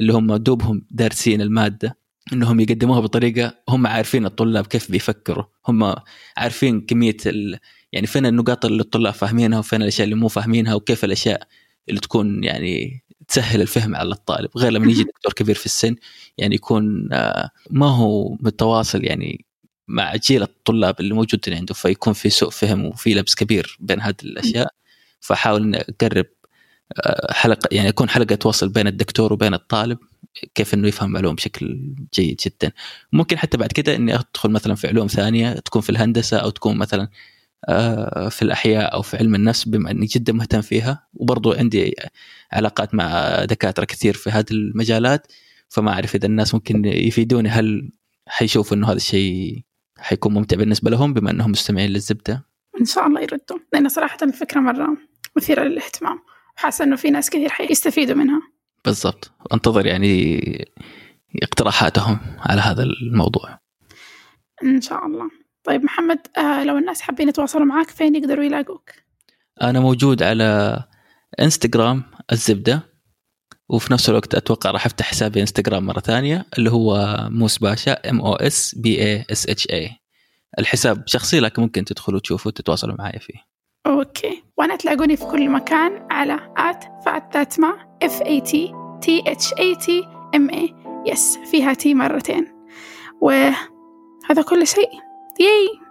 اللي هم دوبهم دارسين المادة إنهم يقدموها بطريقة هم عارفين الطلاب كيف بيفكروا. هم عارفين كمية ال... يعني فين النقاط اللي الطلاب فاهمينها وفين الأشياء اللي مو فاهمينها وكيف الأشياء اللي تكون يعني تسهل الفهم على الطالب. غير لما يجي دكتور كبير في السن يعني يكون آه، ما هو متواصل يعني مع جيل الطلاب اللي موجودين عنده فيكون في سوء فهم وفي لبس كبير بين هذه الأشياء. فحاول إني أقرب آه، حلقة يعني يكون حلقة توصل بين الدكتور وبين الطالب كيف إنه يفهم معلومه بشكل جيد جدا. ممكن حتى بعد كده إني أدخل مثلا في علوم ثانية تكون في الهندسة أو تكون مثلا آه، في الأحياء أو في علم النفس بما إني جدا مهتم فيها. وبرضو عندي علاقات مع دكاترة كثير في هذه المجالات فما أعرف إذا الناس ممكن يفيدوني هل حيشوفوا إنه هذا الشيء حيكون ممتع بالنسبة لهم بما إنهم مستمعين للزبدة؟ إن شاء الله يردوا لأن صراحة الفكرة مرة مثيرة للاهتمام. حاسة إنه في ناس كثير حيستفيدوا منها. بالضبط. انتظر يعني اقتراحاتهم على هذا الموضوع. إن شاء الله. طيب محمد آه لو الناس حابين يتواصلوا معك فين يقدروا يلاقوك؟ أنا موجود على إنستغرام الزبدة وفي نفس الوقت أتوقع راح أفتح حسابي إنستغرام مرة ثانية اللي هو موس باشا M O S B A S H A الحساب شخصي لكن ممكن تدخلوا تشوفوا وتتواصلوا معي فيه. Okay. وأنا تلاقوني في كل مكان على at فات تاتما F A T T H A T M A يس فيها تي مرتين. وهذا كل شيء. Yay